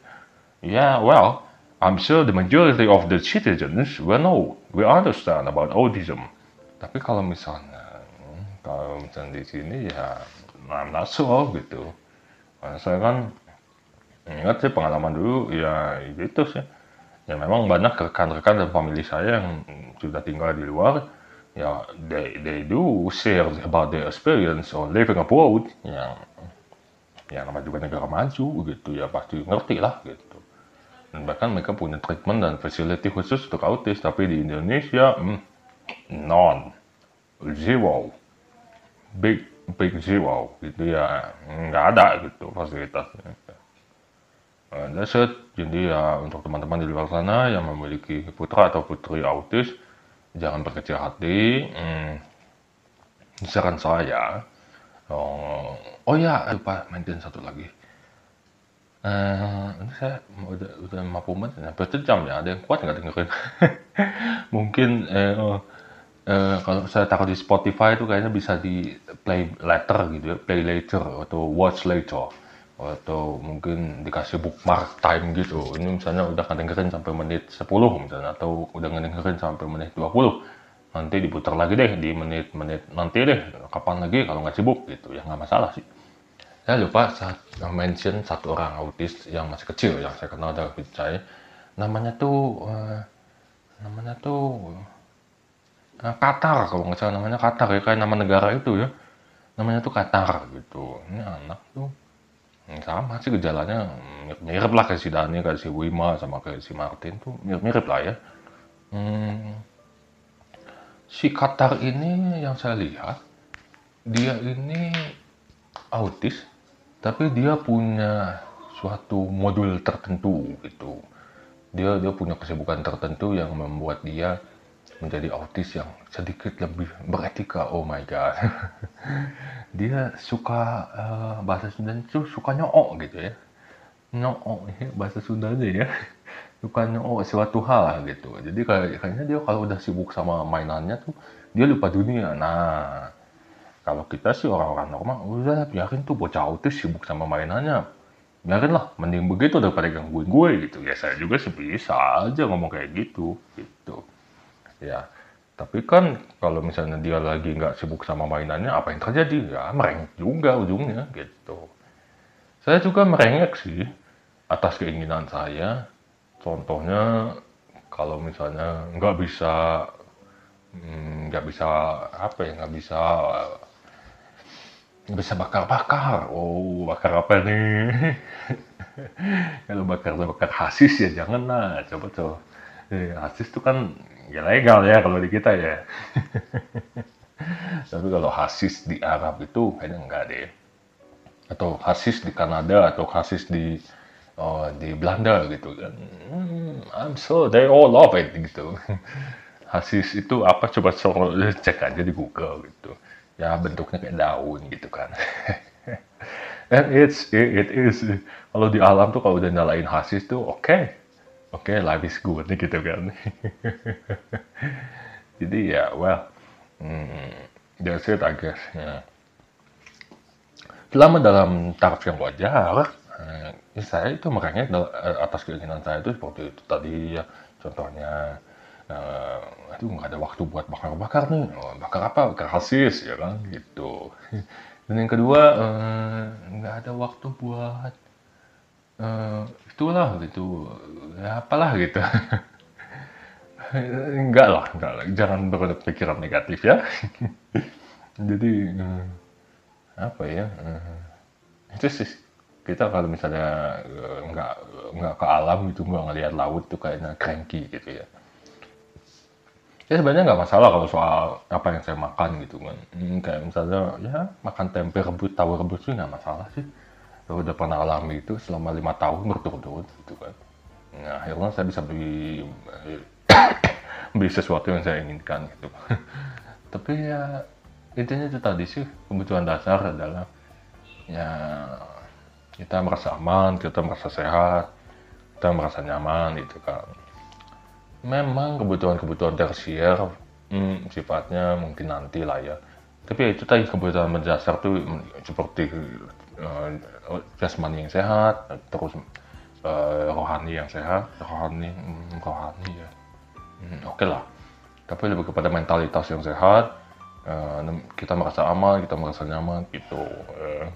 S1: ya yeah, well, I'm sure the majority of the citizens will know, will understand about autism. Tapi kalau misalnya kalau misalnya di sini ya I'm not sure gitu nah, saya kan ingat sih pengalaman dulu ya gitu sih. Ya memang banyak rekan-rekan dan family saya yang sudah tinggal di luar ya they they do share about their experience on living abroad yang ya nama juga negara maju gitu ya pasti ngerti lah gitu. Dan bahkan mereka punya treatment dan facility khusus untuk autis tapi di Indonesia hmm, non zero. Big big zero gitu ya nggak ada gitu fasilitasnya uh, that's it. Jadi ya untuk teman-teman di luar sana yang memiliki putra atau putri autis jangan berkecil hati. Hmm, saran saya oh, oh ya lupa maintain satu lagi. Uh, ini saya udah udah 50 menit, hampir jam ya. Ada yang kuat nggak dengerin? Mungkin eh, Uh, kalau saya taruh di Spotify itu kayaknya bisa di play later gitu ya, play later atau watch later atau mungkin dikasih bookmark time gitu. Ini misalnya udah ngedengerin sampai menit 10 misalnya atau udah ngedengerin sampai menit 20. Nanti diputar lagi deh di menit-menit nanti deh kapan lagi kalau nggak sibuk gitu ya nggak masalah sih. saya lupa saat mention satu orang autis yang masih kecil yang saya kenal dari saya namanya tuh uh, namanya tuh uh, Qatar kalau nggak salah namanya Qatar ya kayak nama negara itu ya namanya tuh Qatar gitu ini anak tuh sama sih gejalanya mirip-mirip lah kayak si Dani kayak si Wima sama kayak si Martin tuh mirip-mirip lah ya. Hmm, si Qatar ini yang saya lihat dia ini autis tapi dia punya suatu modul tertentu gitu. Dia dia punya kesibukan tertentu yang membuat dia menjadi autis yang sedikit lebih beretika oh my god dia suka uh, bahasa Sunda itu suka nyok gitu ya nyok ya, bahasa Sundanya ya suka nyok suatu hal gitu jadi kayaknya dia kalau udah sibuk sama mainannya tuh dia lupa dunia nah kalau kita sih orang-orang normal, udah biarin tuh bocah autis sibuk sama mainannya. Biarin lah, mending begitu daripada gangguin gue gitu. Ya saya juga sih bisa aja ngomong kayak gitu, gitu. Ya, tapi kan kalau misalnya dia lagi nggak sibuk sama mainannya, apa yang terjadi? Ya merengek juga ujungnya gitu. Saya juga merengek sih atas keinginan saya. Contohnya kalau misalnya nggak bisa hmm, nggak bisa apa ya nggak bisa bisa bakar-bakar. Oh, bakar apa nih? Kalau bakar-bakar hasis ya jangan lah. Coba tuh. Eh, hasis itu kan ya legal ya kalau di kita ya. Tapi kalau hasis di Arab itu kayaknya enggak deh. Atau hasis di Kanada atau hasis di oh, di Belanda gitu kan. Hmm, I'm so they all love it gitu. Hasis itu apa coba cek aja di Google gitu ya bentuknya kayak daun gitu kan and it's it, it is kalau di alam tuh kalau udah nyalain hasis tuh oke okay. Oke okay, life is good gitu kan. Jadi ya well hmm, that's it I ya. selama dalam taraf yang wajar eh, saya itu makanya atas keinginan saya itu seperti itu tadi ya. Contohnya uh, aduh nggak ada waktu buat bakar-bakar nih. Oh, bakar apa? Bakar hasis ya kan gitu. Dan yang kedua uh, nggak ada waktu buat uh, itulah gitu ya apalah gitu. Enggak lah enggak lah. Jangan berpikiran negatif ya. Jadi uh, apa ya? Uh, itu sih. Kita kalau misalnya uh, nggak nggak ke alam gitu nggak ngelihat laut tuh kayaknya cranky gitu ya. Ya sebenarnya nggak masalah kalau soal apa yang saya makan gitu kan. Hmm, kayak misalnya ya makan tempe rebus tahu rebus sih nggak masalah sih saya udah pernah alami itu selama lima tahun berturut-turut gitu kan. Nah akhirnya saya bisa beli beli sesuatu yang saya inginkan gitu. Tapi ya intinya itu tadi sih kebutuhan dasar adalah ya kita merasa aman kita merasa sehat kita merasa nyaman gitu kan. Memang kebutuhan-kebutuhan tersier hmm, sifatnya mungkin nanti lah ya. Tapi ya itu tadi kebutuhan mendasar tuh hmm, seperti uh, jasmani yang sehat terus uh, rohani yang sehat rohani hmm, rohani ya. Hmm, oke okay lah. Tapi lebih kepada mentalitas yang sehat uh, kita merasa aman kita merasa nyaman gitu uh,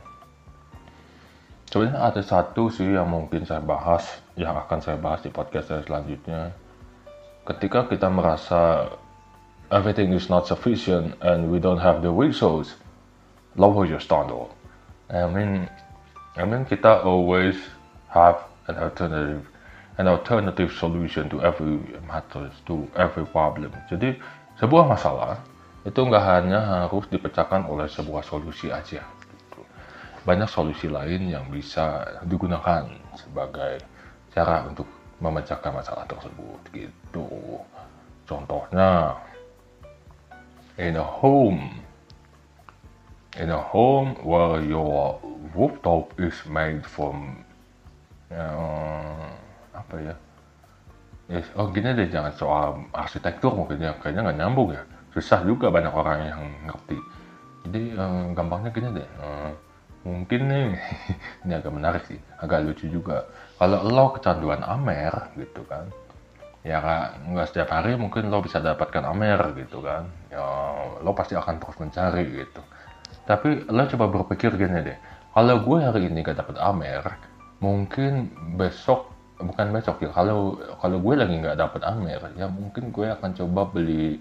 S1: sebenarnya ada satu sih yang mungkin saya bahas yang akan saya bahas di podcast saya selanjutnya. Ketika kita merasa everything is not sufficient and we don't have the resource, lower your standard. I mean, I mean kita always have an alternative, an alternative solution to every matter, to every problem. Jadi sebuah masalah itu nggak hanya harus dipecahkan oleh sebuah solusi aja. Banyak solusi lain yang bisa digunakan sebagai cara untuk memecahkan masalah tersebut gitu. Contohnya in a home in a home where your rooftop is made from uh, apa ya? Yes, oh gini deh jangan soal arsitektur mungkin ya. Kayaknya nggak nyambung ya. Susah juga banyak orang yang ngerti. Jadi uh, gampangnya gini deh. Uh, mungkin nih ini agak menarik sih. Agak lucu juga. Kalau lo kecanduan Amer gitu kan. Ya nggak setiap hari mungkin lo bisa dapatkan Amer gitu kan. Ya lo pasti akan terus mencari gitu tapi lo coba berpikir gini deh. Kalau gue hari ini gak dapet Amer mungkin besok bukan besok ya kalau kalau gue lagi nggak dapet Amer ya mungkin gue akan coba beli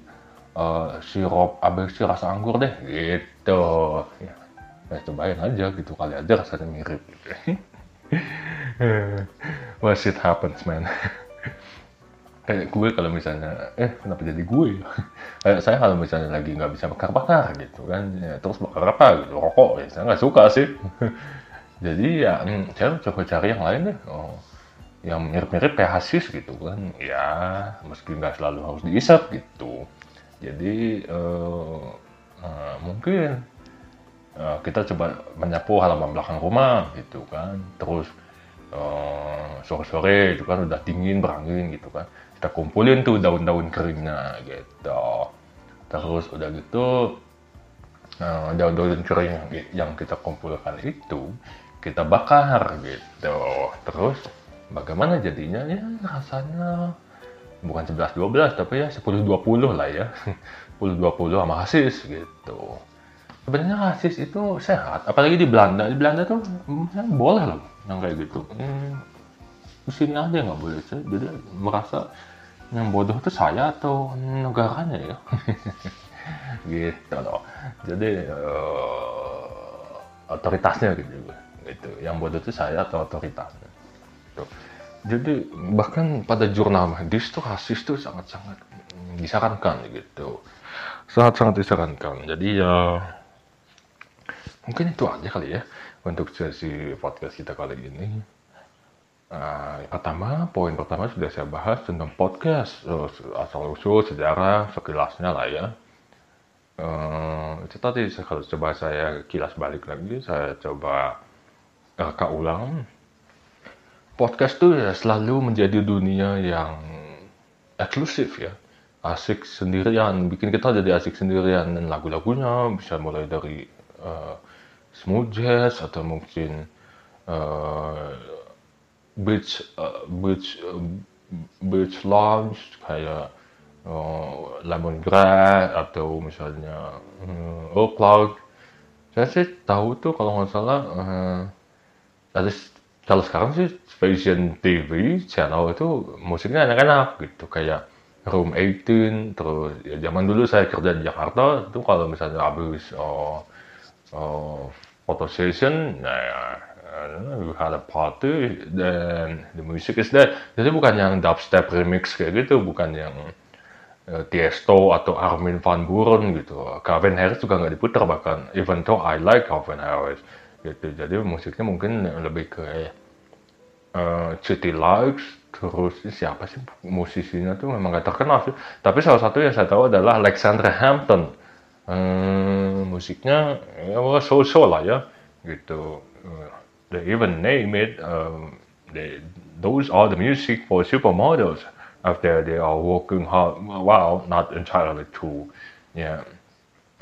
S1: uh, sirup ABC rasa anggur deh gitu. Ya, ya cobain aja gitu kali aja rasanya mirip. Gitu. shit happens man kayak gue kalau misalnya eh kenapa jadi gue? Ya? kayak saya kalau misalnya lagi nggak bisa bakar-bakar gitu kan ya, terus bakar apa gitu rokok ya saya nggak suka sih. Jadi ya hmm, saya coba cari yang lain deh. Oh, yang mirip-mirip kayak hasis gitu kan ya meski nggak selalu harus diisap gitu. Jadi uh, uh, mungkin uh, kita coba menyapu halaman belakang rumah gitu kan. Terus sore-sore uh, itu kan udah dingin berangin gitu kan kita kumpulin tuh daun-daun keringnya gitu. Terus udah gitu daun daun-daun kering yang kita kumpulkan itu kita bakar gitu. Terus bagaimana jadinya? Ya rasanya bukan 11 12 tapi ya 10 20 lah ya. 10 20 sama hasis gitu. Sebenarnya hasis itu sehat apalagi di Belanda. Di Belanda tuh ya, boleh loh yang kayak gitu. Hmm, di sini aja nggak boleh sih jadi merasa yang bodoh itu saya atau negaranya ya gitu loh jadi uh, otoritasnya gitu gitu yang bodoh itu saya atau otoritasnya gitu. jadi bahkan pada jurnal medis tuh hasis tuh sangat-sangat disarankan gitu sangat-sangat disarankan jadi ya mungkin itu aja kali ya untuk sesi podcast kita kali ini Nah, pertama, poin pertama sudah saya bahas tentang podcast, uh, asal-usul, sejarah, sekilasnya lah ya. Uh, itu tadi kalau coba saya kilas balik lagi, saya coba reka ulang. Podcast itu ya selalu menjadi dunia yang eksklusif ya. Asik sendirian, bikin kita jadi asik sendirian. Dan lagu-lagunya bisa mulai dari uh, smooth jazz atau mungkin beach uh, beach uh, beach lounge kayak uh, lemongrass atau misalnya uh, oak cloud saya sih tahu tuh kalau nggak salah uh, ada kalau sekarang sih Fashion TV channel itu musiknya enak-enak gitu kayak Room 18 terus ya zaman dulu saya kerja di Jakarta itu kalau misalnya habis uh, uh, photo session nah we had a party dan the music is there. Jadi bukan yang dubstep remix kayak gitu, bukan yang uh, Tiesto atau Armin van Buuren gitu. Calvin Harris juga nggak diputar bahkan. Even though I like Calvin Harris gitu. Jadi musiknya mungkin lebih ke uh, City Lights terus siapa sih musisinya tuh memang gak terkenal sih. Tapi salah satu yang saya tahu adalah Alexander Hampton. Hmm, musiknya ya so-so lah ya gitu they even name it. Um, they, those are the music for supermodels after they are working hard. Wow, not entirely true. Ya,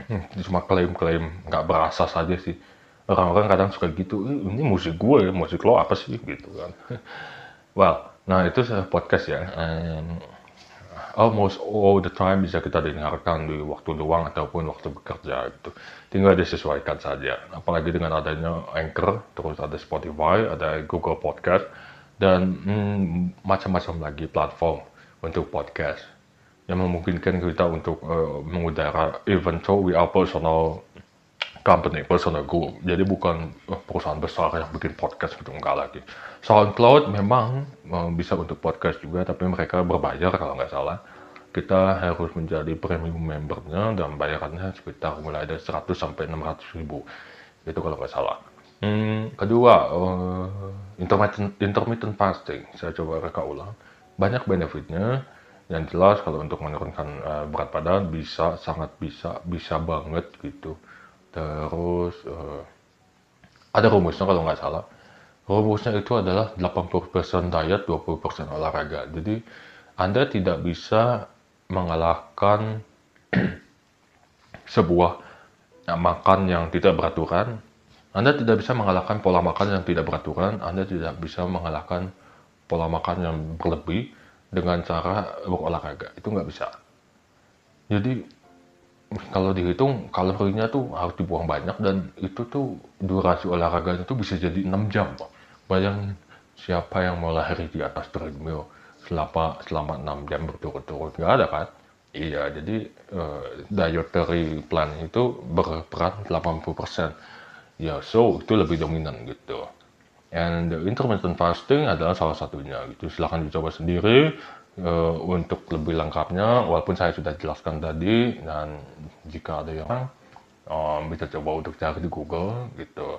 S1: yeah. cuma klaim-klaim nggak berasa saja sih. Orang-orang kadang suka gitu, eh, ini musik gue, musik lo apa sih gitu kan. well, nah itu podcast ya. And almost all the time bisa kita dengarkan di waktu luang ataupun waktu bekerja gitu. Tinggal disesuaikan saja. Apalagi dengan adanya Anchor, terus ada Spotify, ada Google Podcast, dan hmm, macam-macam lagi platform untuk podcast yang memungkinkan kita untuk uh, mengudara even though we are personal company, personal group. Jadi bukan uh, perusahaan besar yang bikin podcast gitu enggak lagi. SoundCloud memang uh, bisa untuk podcast juga, tapi mereka berbayar kalau nggak salah. Kita harus menjadi premium membernya dan bayarannya sekitar mulai dari 100 sampai 600 ribu. Itu kalau nggak salah. Hmm, kedua, uh, intermittent, intermittent fasting. Saya coba reka ulang. Banyak benefitnya. Yang jelas kalau untuk menurunkan uh, berat badan bisa, sangat bisa, bisa banget gitu. Terus uh, ada rumusnya kalau nggak salah rumusnya itu adalah 80% diet, 20% olahraga. Jadi Anda tidak bisa mengalahkan sebuah makan yang tidak beraturan. Anda tidak bisa mengalahkan pola makan yang tidak beraturan. Anda tidak bisa mengalahkan pola makan yang berlebih dengan cara berolahraga. Itu nggak bisa. Jadi kalau dihitung kalorinya tuh harus dibuang banyak dan itu tuh durasi olahraganya tuh bisa jadi 6 jam. Bayangin siapa yang mau lari di atas treadmill selama selama 6 jam berturut-turut nggak ada kan? Iya, jadi uh, dietary plan itu berperan 80%. Ya, so itu lebih dominan gitu. And the intermittent fasting adalah salah satunya gitu. Silahkan dicoba sendiri uh, untuk lebih lengkapnya. Walaupun saya sudah jelaskan tadi dan jika ada yang um, bisa coba untuk cari di Google gitu.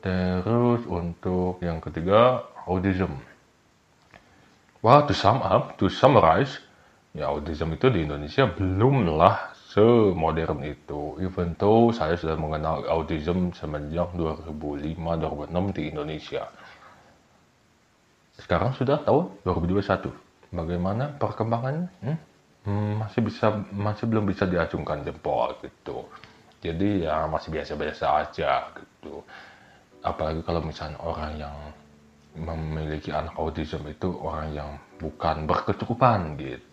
S1: Terus untuk yang ketiga, autism. Well, to sum up, to summarize, ya autism itu di Indonesia belumlah semodern itu. Even though saya sudah mengenal autism semenjak 2005-2006 di Indonesia. Sekarang sudah tahun 2021. Bagaimana perkembangannya? Hmm? Hmm, masih bisa masih belum bisa diacungkan jempol gitu. Jadi ya masih biasa-biasa aja gitu. Apalagi kalau misalnya orang yang memiliki anak autism itu orang yang bukan berkecukupan gitu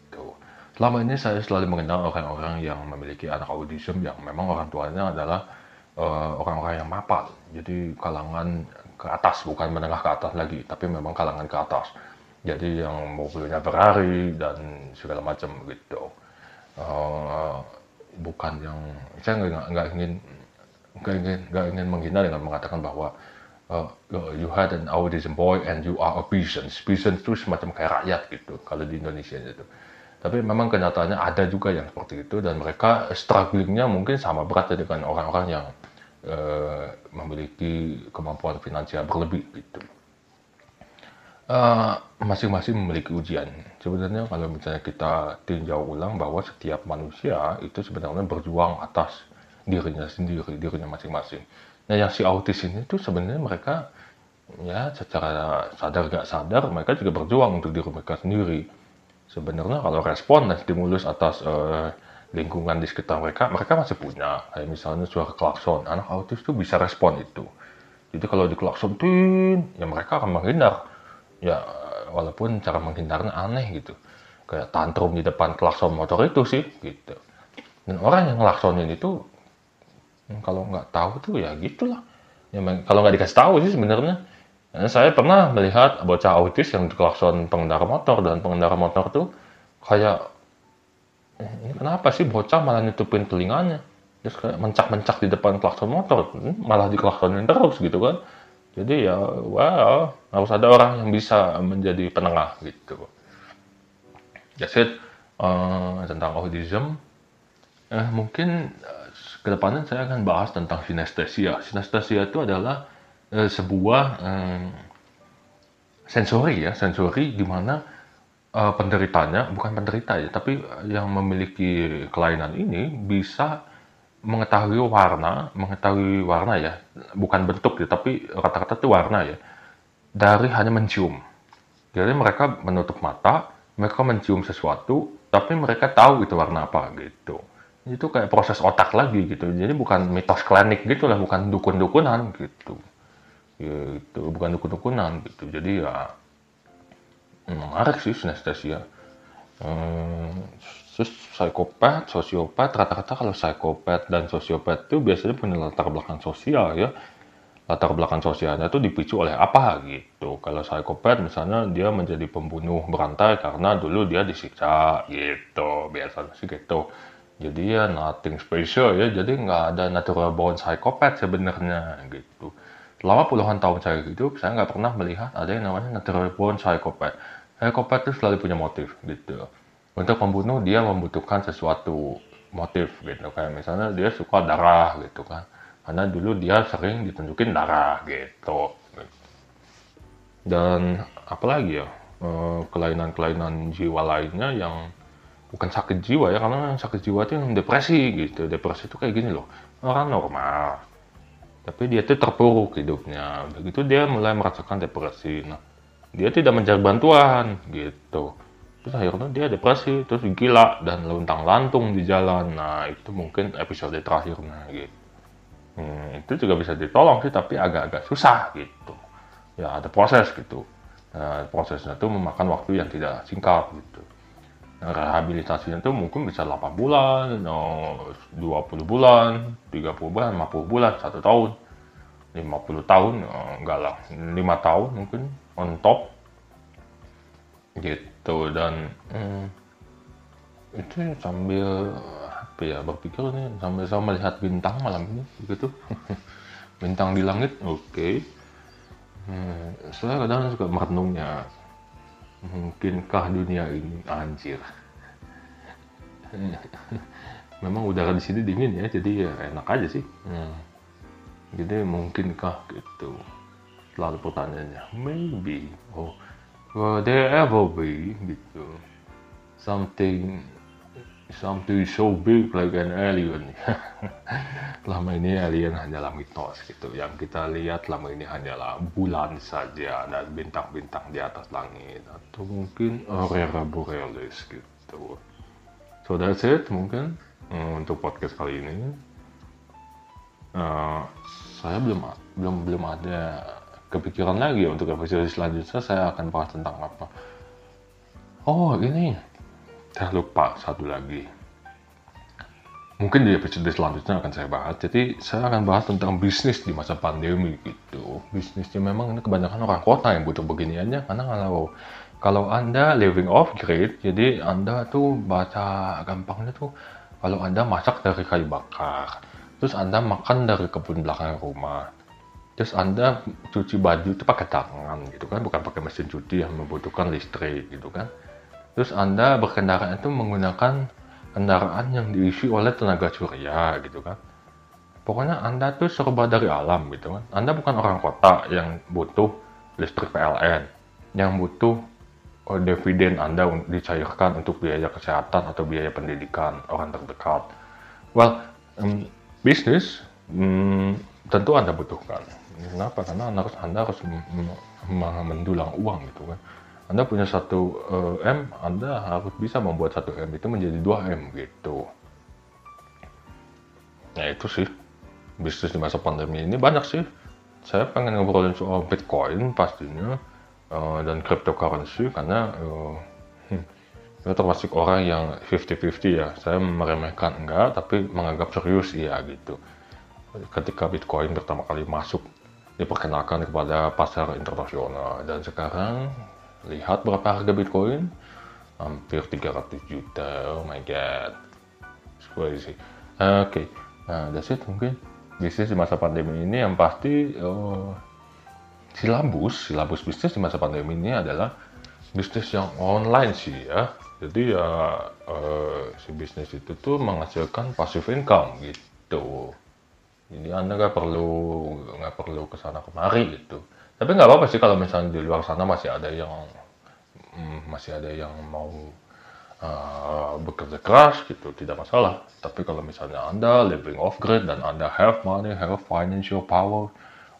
S1: Selama ini saya selalu mengenal orang-orang yang memiliki anak autism yang memang orang tuanya adalah eh, orang-orang uh, yang mapan. Jadi kalangan ke atas, bukan menengah ke atas lagi, tapi memang kalangan ke atas. Jadi yang mobilnya Ferrari dan segala macam gitu. Uh, bukan yang saya nggak ingin nggak ingin nggak ingin menghina dengan mengatakan bahwa uh, you had an autism boy and you are a peasant. Peasant itu semacam kayak rakyat gitu kalau di Indonesia itu. Tapi memang kenyataannya ada juga yang seperti itu dan mereka strugglingnya mungkin sama berat dengan orang-orang yang uh, memiliki kemampuan finansial berlebih gitu. Eh, masing-masing uh, memiliki ujian. Sebenarnya kalau misalnya kita tinjau ulang bahwa setiap manusia itu sebenarnya berjuang atas dirinya sendiri, dirinya masing-masing. Nah yang si autis ini tuh sebenarnya mereka ya secara sadar gak sadar mereka juga berjuang untuk diri mereka sendiri sebenarnya kalau respon dan stimulus atas uh, lingkungan di sekitar mereka, mereka masih punya. Kayak misalnya suara klakson, anak autis tuh bisa respon itu. Jadi kalau diklakson tin, ya mereka akan menghindar. Ya walaupun cara menghindarnya aneh gitu. Kayak tantrum di depan klakson motor itu sih gitu. Dan orang yang ngelaksonin itu kalau nggak tahu tuh ya gitulah. Ya, kalau nggak dikasih tahu sih sebenarnya. Saya pernah melihat bocah autis yang diklakson pengendara motor dan pengendara motor tuh kayak eh, ini kenapa sih bocah malah nutupin telinganya? Terus kayak mencak-mencak di depan klakson motor hmm, malah diklaksonin terus gitu kan. Jadi ya wow harus ada orang yang bisa menjadi penengah gitu. That's it uh, tentang autism. Eh, mungkin ke depannya saya akan bahas tentang sinestesia sinestesia itu adalah eh, sebuah eh, sensori ya, sensori di mana eh, penderitanya bukan penderita ya, tapi yang memiliki kelainan ini bisa mengetahui warna, mengetahui warna ya, bukan bentuk ya, tapi kata-kata itu warna ya, dari hanya mencium. Jadi mereka menutup mata, mereka mencium sesuatu, tapi mereka tahu itu warna apa gitu. Itu kayak proses otak lagi gitu. Jadi bukan mitos klinik gitu lah, bukan dukun-dukunan gitu. Ya itu bukan dukun-dukunan gitu. Jadi ya menarik sih sinestesia. Hmm, terus psikopat sosiopat rata-rata kalau psikopat dan sosiopat itu biasanya punya latar belakang sosial ya. Latar belakang sosialnya itu dipicu oleh apa gitu. Kalau psikopat misalnya dia menjadi pembunuh berantai karena dulu dia disiksa gitu. Biasanya sih gitu jadi ya nothing special ya jadi nggak ada natural born psikopat sebenarnya gitu Selama puluhan tahun saya hidup, saya nggak pernah melihat ada yang namanya natural born psychopath. Psychopath itu selalu punya motif gitu. Untuk membunuh dia membutuhkan sesuatu motif gitu. Kayak misalnya dia suka darah gitu kan. Karena dulu dia sering ditunjukin darah gitu. Dan apalagi ya, eh, kelainan-kelainan jiwa lainnya yang bukan sakit jiwa ya, karena sakit jiwa itu yang depresi gitu. Depresi itu kayak gini loh, orang normal. Tapi dia tuh terpuruk hidupnya. Begitu dia mulai merasakan depresi. Nah dia tidak mencari bantuan gitu. Terus akhirnya dia depresi terus gila dan luntang lantung di jalan. Nah itu mungkin episode terakhirnya gitu. Hmm, itu juga bisa ditolong sih tapi agak-agak susah gitu. Ya ada proses gitu. Nah, prosesnya itu memakan waktu yang tidak singkat gitu Rehabilitasinya itu mungkin bisa 8 bulan, 20 bulan, 30 bulan, 50 bulan, 1 tahun, 50 tahun, enggak lah, 5 tahun mungkin on top. Gitu dan hmm, itu sambil apa ya berpikir nih sambil saya melihat bintang malam ini begitu bintang di langit oke. Okay. hmm, saya kadang suka merenungnya mungkinkah dunia ini anjir? Memang udara di sini dingin ya jadi ya enak aja sih. Hmm. jadi mungkinkah gitu? Lalu pertanyaannya maybe. Oh will there ever be gitu. Something something so big like an alien. lama ini alien hanyalah mitos gitu. Yang kita lihat lama ini hanyalah bulan saja dan bintang-bintang di atas langit atau mungkin aurora borealis gitu. So that's it mungkin um, untuk podcast kali ini. Uh, saya belum belum belum ada kepikiran lagi untuk episode selanjutnya saya akan bahas tentang apa. Oh ini saya lupa satu lagi. Mungkin di episode selanjutnya akan saya bahas. Jadi saya akan bahas tentang bisnis di masa pandemi gitu. Bisnisnya memang ini kebanyakan orang kota yang butuh beginiannya. Karena kalau kalau anda living off grid, jadi anda tuh baca gampangnya tuh kalau anda masak dari kayu bakar, terus anda makan dari kebun belakang rumah, terus anda cuci baju itu pakai tangan gitu kan, bukan pakai mesin cuci yang membutuhkan listrik gitu kan terus Anda berkendaraan itu menggunakan kendaraan yang diisi oleh tenaga surya gitu kan. Pokoknya Anda tuh serba dari alam gitu kan. Anda bukan orang kota yang butuh listrik PLN, yang butuh oh, dividen Anda dicairkan untuk biaya kesehatan atau biaya pendidikan orang terdekat. Well, um, bisnis um, tentu Anda butuhkan. Kenapa? Karena Anda harus, anda harus mendulang uang gitu kan. Anda punya satu uh, M, Anda harus bisa membuat satu M itu menjadi 2 M gitu. Nah itu sih bisnis di masa pandemi ini banyak sih. Saya pengen ngobrolin soal Bitcoin pastinya uh, dan cryptocurrency karena uh, hmm, saya termasuk orang yang 50-50 ya. Saya meremehkan enggak, tapi menganggap serius iya gitu. Ketika Bitcoin pertama kali masuk diperkenalkan kepada pasar internasional dan sekarang lihat berapa harga Bitcoin? Hampir 300 juta. Oh my god. It's crazy oke. Okay. nah that's it mungkin. Bisnis di masa pandemi ini yang pasti oh, silabus silabus bisnis di masa pandemi ini adalah bisnis yang online sih ya. Jadi ya uh, si bisnis itu tuh menghasilkan passive income gitu. Jadi anda nggak perlu nggak perlu ke sana kemari gitu tapi nggak apa-apa sih kalau misalnya di luar sana masih ada yang hmm, masih ada yang mau uh, bekerja keras gitu tidak masalah. Tapi kalau misalnya anda living off grid dan anda have money have financial power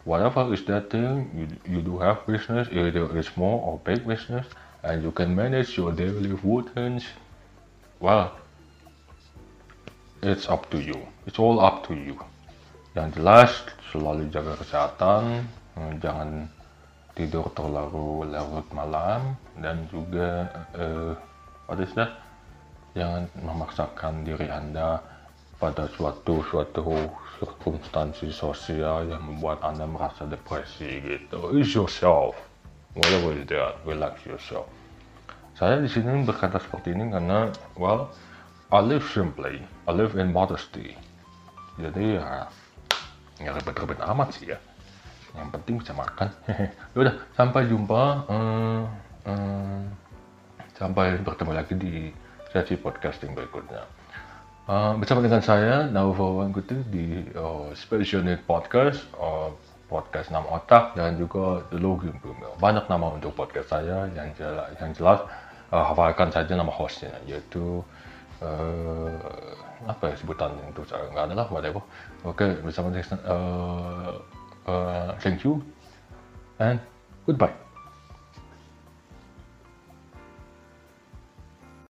S1: whatever is that thing you, you do have business either it's small or big business and you can manage your daily routines well it's up to you. It's all up to you. Yang jelas selalu jaga kesehatan jangan tidur terlalu larut malam dan juga uh, what is that? jangan memaksakan diri anda pada suatu suatu circumstansi sosial yang membuat anda merasa depresi gitu. Is yourself, whatever is that, relax yourself. Saya di sini berkata seperti ini karena, well, I live simply, I live in modesty. Jadi ya nggak ribet-ribet amat sih ya yang penting bisa makan. Ya udah sampai jumpa hmm, hmm, sampai bertemu lagi di sesi podcasting berikutnya. Uh, bersama dengan saya Naufal Kuti di uh, Special Need Podcast uh, podcast nama otak dan juga The Login banyak nama untuk podcast saya yang jelas yang jelas uh, hafalkan saja nama hostnya yaitu uh, apa ya sebutan itu? Saya nggak ada lah whatever. Oke bersama uh, uh, Uh, thank you and goodbye